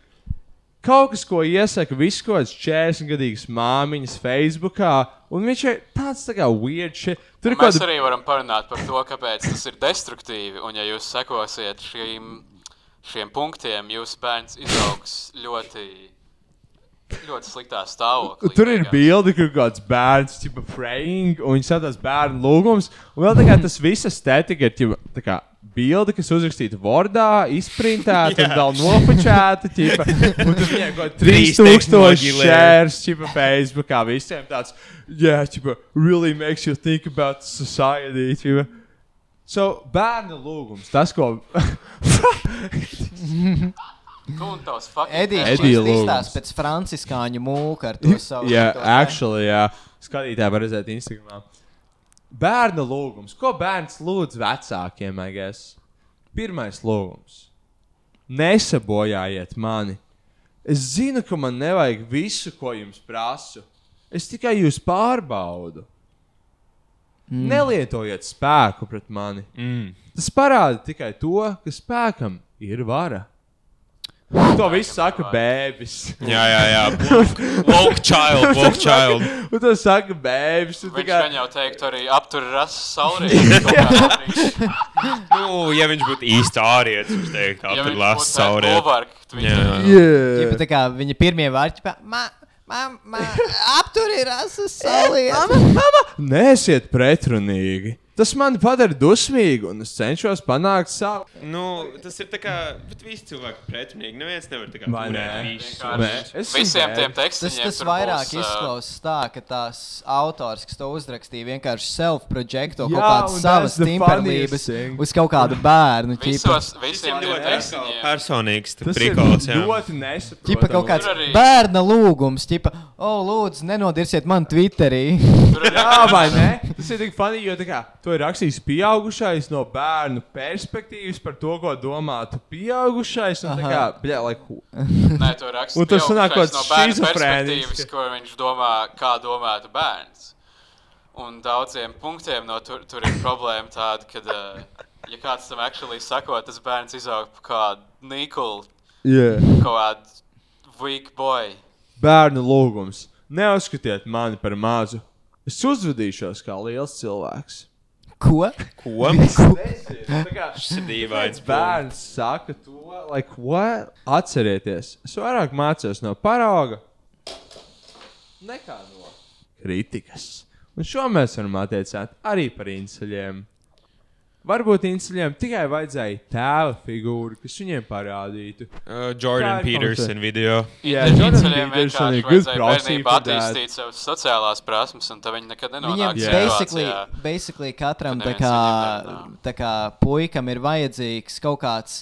[SPEAKER 8] kaut kas, ko iesaka visu kaut kāds 40 gadīgs māmiņas Facebookā. Un viņš ir tāds tā kā weird shit. Tur
[SPEAKER 11] Mēs
[SPEAKER 8] kaut kāda
[SPEAKER 11] arī varam parunāt par to, kāpēc tas ir destruktīvi. Un, ja jūs sekosiet šīm, šiem punktiem, jūsu bērns izaugs ļoti, ļoti sliktā stāvoklī.
[SPEAKER 8] Tur ir bilde, kur kāds bērns ir praying, un viņš sadās bērnu lūgums. Un vēl tā kā tas viss estetika ir ķipa, tā kā bilde, kas uzrakstīta Wordā, izprintēta *laughs* un vēl nofočēta. ķipa, Un tur viņai kaut kā *laughs*
[SPEAKER 10] Trīs
[SPEAKER 8] 3000
[SPEAKER 10] tehnoloģija
[SPEAKER 8] shares, ķipa, Facebookā visiem tāds, yeah, ķipa, really makes you think about society. Ķipa. So, bērnu lūgums, tas, ko. *laughs*
[SPEAKER 9] Edijs izstāsta pēc franciskāņu mūka ar to savu.
[SPEAKER 8] Jā,
[SPEAKER 9] te.
[SPEAKER 8] actually, jā. Skatītāji var redzēt Instagram. Bērnu lūgums. Ko bērns lūdz vecākiem, I guess? Pirmais lūgums. Nesabojājiet mani. Es zinu, ka man nevajag visu, ko jums prasu. Es tikai jūs pārbaudu. Mm. Nelietojiet spēku pret mani.
[SPEAKER 10] Mm.
[SPEAKER 8] Tas parāda tikai to, ka spēkam ir vara. To viss saka bēbis.
[SPEAKER 10] Jā, jā, jā. Woke child, woke child.
[SPEAKER 8] Un tas saka bēbis.
[SPEAKER 11] Viņš
[SPEAKER 8] kā-
[SPEAKER 11] gan jau teiktu, arī aptur rases saulrītu. *laughs*
[SPEAKER 10] Nu, ja viņš būtu īsti ārietis, viņš teiktu,
[SPEAKER 11] Ja
[SPEAKER 10] aptur
[SPEAKER 11] viņš
[SPEAKER 10] lasu
[SPEAKER 11] būtu
[SPEAKER 10] saurē.
[SPEAKER 11] bulvark, tu viņu-
[SPEAKER 9] Ķipa, tā kā viņa pirmie vārdi. ķipa, Ma, ma, ma, apturi rases saulē.
[SPEAKER 8] Nesiet pretrunīgi. Tas man padara dusmīgu, un es cenšos panākt savu.
[SPEAKER 10] Nu, tas ir tā kā, bet visi cilvēki pretrunīgi. Neviens nevar tā kā.
[SPEAKER 8] Nē, es
[SPEAKER 11] Visiem tiem tekstiem
[SPEAKER 9] Tas, tas vairāk izklausās tā, ka tās autors, kas to uzrakstīja, vienkārši self-projecto kaut kādas savas
[SPEAKER 8] thing.
[SPEAKER 9] uz kaut kādu bērnu.
[SPEAKER 11] Visos, visiem
[SPEAKER 10] ļoti
[SPEAKER 11] tekstiem.
[SPEAKER 10] personīgs
[SPEAKER 8] Tas
[SPEAKER 10] prikals,
[SPEAKER 8] ir
[SPEAKER 10] jā.
[SPEAKER 8] ļoti nesaprotami.
[SPEAKER 9] Ķipa kaut kāds
[SPEAKER 11] arī-
[SPEAKER 9] bērna lūgums, ķipa, oh, lūdzu, nenodirsiet man Twitterī.
[SPEAKER 8] Jā, vai ne? Tas ir tik funny, jo tā kā, to ir rakstījis pieaugušais no bērnu perspektīvas par to, ko domātu pieaugušais. Un tā kā, bļā, like,
[SPEAKER 11] Nē, to raksta
[SPEAKER 8] Un tas kaut
[SPEAKER 11] no
[SPEAKER 8] šizofrēnisks,
[SPEAKER 11] perspektīvas, ko viņš domā, kā domātu bērns. Un daudziem punktiem no tur, tur ir problēma tāda, ka, uh, ja kāds tam actually sako, tas bērns izaug par kādu Nikolu,
[SPEAKER 8] yeah.
[SPEAKER 11] kaut kādu weak boy.
[SPEAKER 8] bērnu lūgums. Neuzskatiet mani par mazu. Es uzvedīšos kā liels cilvēks.
[SPEAKER 9] Ko?
[SPEAKER 10] Ko?
[SPEAKER 8] Tas
[SPEAKER 10] ir dīvains
[SPEAKER 8] Bērns saka to, like, what? Atcerieties, es vairāk mācos no parauga nekā no kritikas. Un šo mēs varam attiecināt arī par inceļiem. Varbūt inceļiem tikai vajadzēja tēva figūru, kas viņiem parādītu.
[SPEAKER 10] Uh, Jordan
[SPEAKER 8] Tā
[SPEAKER 10] Peterson video.
[SPEAKER 8] Jā, Jordan Peterson
[SPEAKER 11] vienkārši
[SPEAKER 8] ir for that.
[SPEAKER 11] attīstīt savas sociālās prasmes, un tad viņi nekad nenonāk
[SPEAKER 9] Viņam
[SPEAKER 11] situācijā.
[SPEAKER 9] basically, basically katram
[SPEAKER 11] ka
[SPEAKER 9] tā kā, tā kā puikam ir vajadzīgs kaut kāds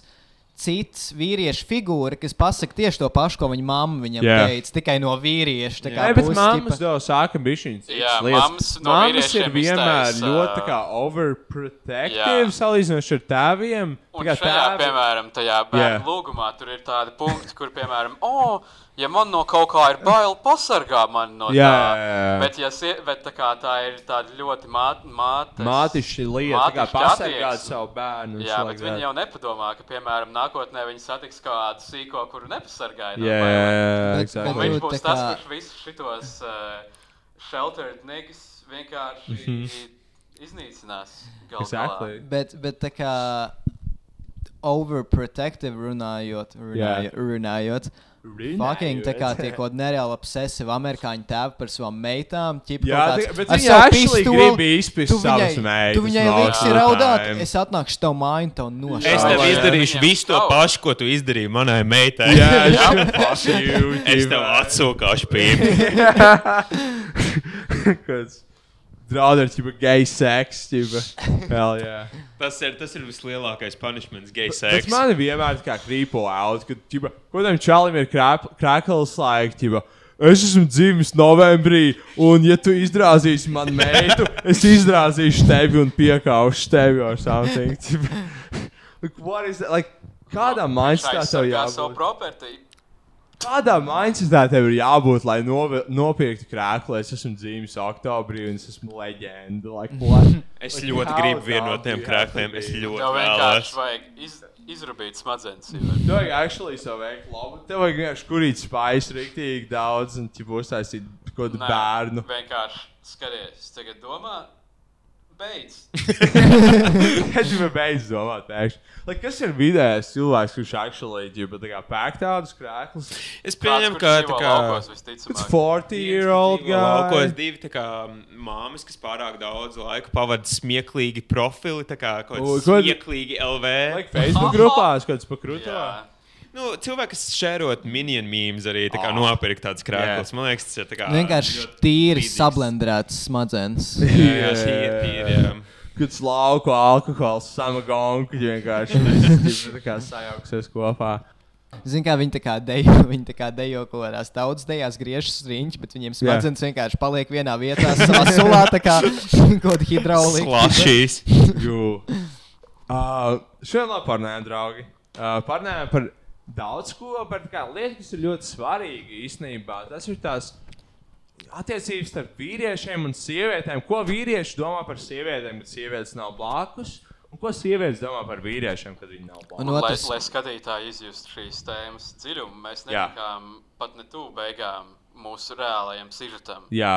[SPEAKER 9] cits vīriešu figūra, kas pasaka tieši to pašu, ko viņa mamma viņam
[SPEAKER 8] Jā.
[SPEAKER 9] teica, tikai no vīrieša. Tā kā puses
[SPEAKER 8] mammas jau sāka bišķiņas.
[SPEAKER 11] Jā,
[SPEAKER 8] lietas.
[SPEAKER 11] mammas no
[SPEAKER 8] mammas ir
[SPEAKER 11] vīriešiem
[SPEAKER 8] vienmēr
[SPEAKER 11] iztaisa,
[SPEAKER 8] ļoti tā kā overprotective salīdzinoši ar tēviem.
[SPEAKER 11] Un
[SPEAKER 8] Tā kā
[SPEAKER 11] šajā,
[SPEAKER 8] tēvi-
[SPEAKER 11] piemēram, tajā
[SPEAKER 8] Jā.
[SPEAKER 11] bērnu lūgumā tur ir tādi punkti, kur, piemēram, oh, ja man no kaut kā ir bail, pasargā mani no
[SPEAKER 8] Jā,
[SPEAKER 11] tā.
[SPEAKER 8] jā, jā.
[SPEAKER 11] Bet, ja sie, bet tā, kā tā ir tāda ļoti māt, mātes,
[SPEAKER 8] Mātišķi lieta, tā kā pasargāt savu bērnu un
[SPEAKER 11] Jā, bet viņi jau nepadomā, ka, piemēram, nākotnē viņi satiks kādu sīko, kuru nepasargāja. no
[SPEAKER 8] Jā, jā, jā,
[SPEAKER 9] Bet-
[SPEAKER 8] exactly.
[SPEAKER 11] Un viņš būs
[SPEAKER 9] tā
[SPEAKER 11] tas,
[SPEAKER 9] kā-
[SPEAKER 11] kurš visus šitos uh, sheltered niggas vienkārši
[SPEAKER 8] Mhm.
[SPEAKER 11] iznīcinās. gal galā.
[SPEAKER 8] Exactly.
[SPEAKER 9] Bet, bet tā kā overprotective runājot. runājot, runājot. Fucking tā kā tie kaut nereāli obsesīvi amerikāņu tēvi par savām meitām. ķip
[SPEAKER 8] Jā, ti- bet viņi
[SPEAKER 9] savu
[SPEAKER 8] actually
[SPEAKER 9] pistoli,
[SPEAKER 8] grib izpist
[SPEAKER 9] tu viņai-
[SPEAKER 8] savas meitas
[SPEAKER 9] Tu viņai liksi raudāt, es atnākšu tev māju un tev nošaušu.
[SPEAKER 10] Es tev
[SPEAKER 8] jā.
[SPEAKER 10] izdarīšu visu to pašu, ko tu izdarīji manai meitai.
[SPEAKER 8] Jā, *laughs*
[SPEAKER 10] es tev atsūkāšu pīnu. *laughs* *laughs*
[SPEAKER 8] Draudz ar ķipa gay seks. *laughs* Hell yeah.
[SPEAKER 10] Tas ir, tas ir vislielākais punishments, gay
[SPEAKER 8] Tas
[SPEAKER 10] sex.
[SPEAKER 8] man vienmēr kā krīpo out, kad, ķipa, ko tam čalim ir krākls laika, ķipa. Es esmu dzimis novembrī, un, ja tu izdrāzīsi manu meitu, es izdrāzīšu tevi un piekāpšu tevi ar something. *laughs* ķipa. *laughs* Like, what is that? Like, kādā mindsetā tev
[SPEAKER 11] Aizsargā savu
[SPEAKER 8] jābūt?
[SPEAKER 11] property.
[SPEAKER 8] Kādā mindsetā tev ir jābūt, lai nopirktu krāklu? Es esmu dzimis oktobrī, un es esmu leģenda. Like, what? *laughs*
[SPEAKER 10] Es
[SPEAKER 8] Like,
[SPEAKER 10] ļoti gribu vienu no tiem
[SPEAKER 8] you have to
[SPEAKER 10] krākliem. Es ļoti
[SPEAKER 11] Tev
[SPEAKER 10] vēlos.
[SPEAKER 11] vienkārši vajag iz, izrubīt smadzenes.
[SPEAKER 8] Tev vajag actually savu veikt labu. Tev vajag vienkārši kurīt spējas riktīgi daudz, un tu uztaisīt kaut kādu bērnu.
[SPEAKER 11] Vienkārši skaties, tagad domā, beidz. *laughs*
[SPEAKER 8] Es jau beidzu domāt, pēkšņi. Like, kas ir vidējais cilvēks, kurš actually ģiba, tā kā pērk tādus krēklus?
[SPEAKER 10] Es pieņemu, ka tā kā.
[SPEAKER 8] It's 40 year old guy.
[SPEAKER 10] Laukos divi tā kā māmas, kas pārāk daudz laika pavada smieklīgi profili, tā kā kaut kāds smieklīgi LV.
[SPEAKER 8] Like Facebook grupās, kad es pakrūtu.
[SPEAKER 10] Nu, cilvēki, kas šērot minion mīmēs, arī tā kā nopirkt tādas krāklas. Man liekas, tas ir tā kā.
[SPEAKER 9] Vienkārši tīri sablendrēts smadzenes. *laughs*
[SPEAKER 10] Jā, tīri, tīri, jā.
[SPEAKER 8] Kad slauku alkohols, samagonku, vienkārši *laughs* tā kā sajauksies kopā.
[SPEAKER 9] Zini, kā viņi tā kā dejo, *laughs* viņi tā kā dejo kaut kādās tautas dejās, griežas riņķi, bet viņiem smadzenes vienkārši paliek vienā vietā, savā sulā, tā kā kaut kāda hidraulika.
[SPEAKER 10] Slašīs.
[SPEAKER 8] Jū. Uh, Šodien labi parunājām, draugi. Uh, parunājām par daudz ko, par tā kā lietu, kas ir ļoti svarīga īstenībā. Tas ir tās attiecības starp vīriešiem un sievietēm. Ko vīrieši domā par sievietēm, kad sievietes nav blakus? Un ko sievietes domā par vīriešiem, kad viņi nav blakus?
[SPEAKER 11] Un, lai, lai skatītāji izjustu šīs tēmas dziļumu, mēs netikām pat ne tuvu beigām mūsu reālajam sižetam.
[SPEAKER 8] Jā,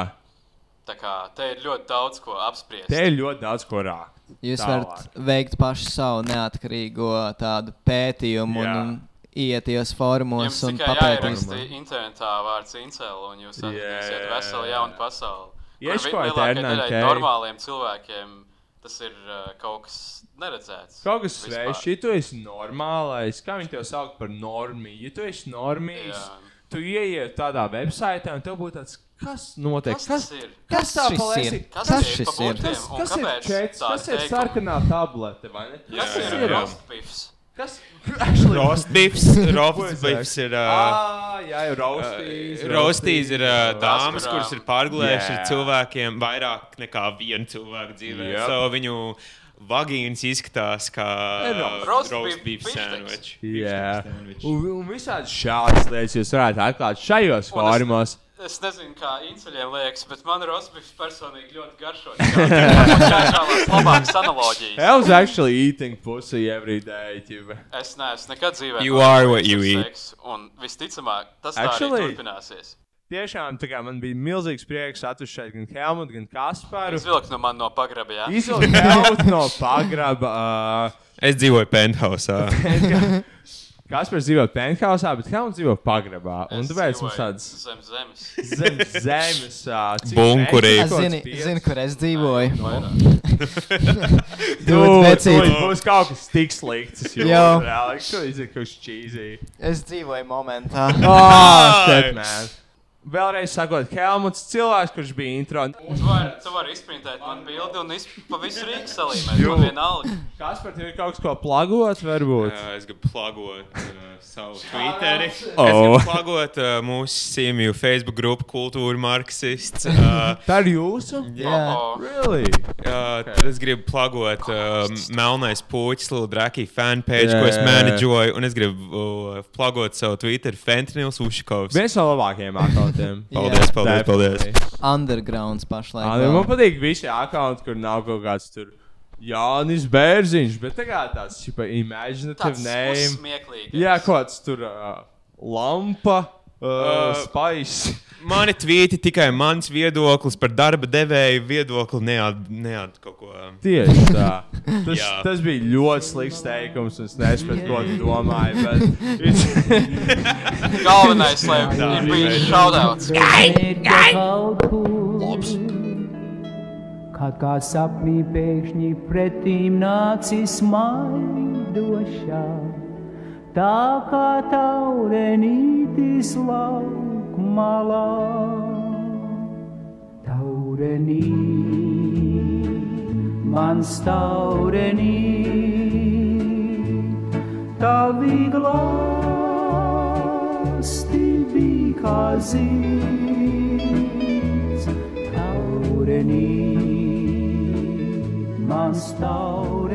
[SPEAKER 11] Tā kā te ir ļoti daudz ko apspriest.
[SPEAKER 8] te ir ļoti daudz ko rākt.
[SPEAKER 9] Jūs
[SPEAKER 8] Tālāk.
[SPEAKER 9] varat veikt pašu savu neatkarīgo tādu pētījumu
[SPEAKER 8] Jā.
[SPEAKER 9] un, un ieties formos
[SPEAKER 11] Jums
[SPEAKER 9] un
[SPEAKER 11] jāieraksta internetā vārds incel, un jūs atradīsiet
[SPEAKER 8] Jā.
[SPEAKER 11] veselu jaunu pasauli. Vi- lielākajai
[SPEAKER 8] Ernānu
[SPEAKER 11] daļai
[SPEAKER 8] Kei.
[SPEAKER 11] normāliem cilvēkiem tas ir uh, kaut kas neredzēts.
[SPEAKER 8] Kaut kas svešs, ja tu esi normālais, kā viņi tev sauc par normiju. Ja tu esi normīgs,
[SPEAKER 11] Jā.
[SPEAKER 8] tu ieiet tādā websaitē un tev būtu tāds, kas notiek?
[SPEAKER 11] Kas tas ir?
[SPEAKER 8] Kas
[SPEAKER 9] Kas
[SPEAKER 8] tā
[SPEAKER 9] ir?
[SPEAKER 11] Kas
[SPEAKER 9] Kas
[SPEAKER 11] ir
[SPEAKER 9] šis ir?
[SPEAKER 8] Kas, kas ir čets? Kas ir sarkanā tablete? vai ne? Kas ir?
[SPEAKER 11] Rostbifs.
[SPEAKER 8] Kas?
[SPEAKER 10] Rostbifs. Rostbifs ir. Uh,
[SPEAKER 8] Ah, jā, jau roastīs.
[SPEAKER 10] Rostīs ir uh, dāmas,
[SPEAKER 11] kurām-
[SPEAKER 10] kuras ir pārgulējušas
[SPEAKER 8] Jā.
[SPEAKER 10] ar cilvēkiem vairāk nekā vienu cilvēku dzīvē.
[SPEAKER 8] Yep.
[SPEAKER 10] So viņu vagīns izskatās kā
[SPEAKER 11] bišteks.
[SPEAKER 10] sandwich.
[SPEAKER 8] Jā, un, un visādi šādas lietas jūs varētu atklāt šajos
[SPEAKER 11] Un es-
[SPEAKER 8] formos.
[SPEAKER 11] Es nezinu, kā inceļiem liekas, bet man rostbifs personīgi ļoti garšo. *laughs*
[SPEAKER 8] I was actually eating pussy every day. Ķipa.
[SPEAKER 11] Es neesmu nekad dzīvē.
[SPEAKER 10] You are what you eat.
[SPEAKER 11] Un visticamāk, tas tā
[SPEAKER 8] Actually-
[SPEAKER 11] turpināsies.
[SPEAKER 8] Tiešām tā kā man bija milzīgs prieks atvest šeit gan Helmutu, gan Kasparu.
[SPEAKER 11] Izvilkt no man no pagraba, jā.
[SPEAKER 8] Izvilkt no pagraba. Uh,
[SPEAKER 10] Es dzīvoju penthousā.
[SPEAKER 8] Kaspars dzīvo penthousā, bet Helmuts dzīvo pagrabā. Un tāpēc mums tāds
[SPEAKER 11] Zem zemes.
[SPEAKER 8] zem zemes uh,
[SPEAKER 10] Bunkurī.
[SPEAKER 9] Es zinu, zinu, kur es dzīvoju.
[SPEAKER 8] Tūlīt *laughs* būs kaut kas tik slikts.
[SPEAKER 9] Jā.
[SPEAKER 8] Šo izdarīt kaut kas cheesy.
[SPEAKER 9] Es dzīvoju momentā.
[SPEAKER 8] Oh, shit, man. Vēlreiz sakot, Helmuts cilvēks, kurš bija intro.
[SPEAKER 11] Tu vari, tu vari izprintēt man bildi un pa visu Rīgu salīmēt. Man vienalga.
[SPEAKER 8] Kaspar, tev ir kaut kas, ko plagot, varbūt?
[SPEAKER 10] Jā, es gribu plagot uh, savu Twitteri. Es
[SPEAKER 8] Oh.
[SPEAKER 10] gribu plagot uh, mūsu simju Facebook grupu Kultūra Marksists. Uh, *laughs*
[SPEAKER 8] Tā ir jūsu?
[SPEAKER 9] Jā.
[SPEAKER 8] Really?
[SPEAKER 10] Uh, tad es gribu plagot uh, Melnais Puķis, Lūdzu, Draki fanpage,
[SPEAKER 8] Jā,
[SPEAKER 10] ko es menedžoju. Un es gribu uh, plagot savu Twitter, Fentanils Ušakovs.
[SPEAKER 8] Viens no labākajiem akantiem. *laughs*
[SPEAKER 10] Paldies, paldies, paldies.
[SPEAKER 9] Undergrounds pašlaik.
[SPEAKER 8] Ah, man patīk visi akanti, kur nav kaut kāds tur. Jānis Bērziņš, bet tā kā tāds super imaginative
[SPEAKER 11] Tāds
[SPEAKER 8] name. Jā, kaut kāds tur uh, lampa, Uh, Spice.
[SPEAKER 10] Mani tvīti tikai mans viedoklis par darba devēju viedokli, neat, neat kaut ko.
[SPEAKER 8] Tieši tā. *laughs* Tas, tas bija ļoti slikts teikums. Es nesaprotu, ko tu domāji. Bet... *laughs* *laughs*
[SPEAKER 11] Galvenais, lai ir bijis šaudauts.
[SPEAKER 12] Labs. Kad kā sapnī pēkšņi pretīm nācis maidošā, tā kā taurenītis lauk malā. Taurenī, mans taurenī, tavi glāsti bija kā zīds. Taurenī, mans taurenī.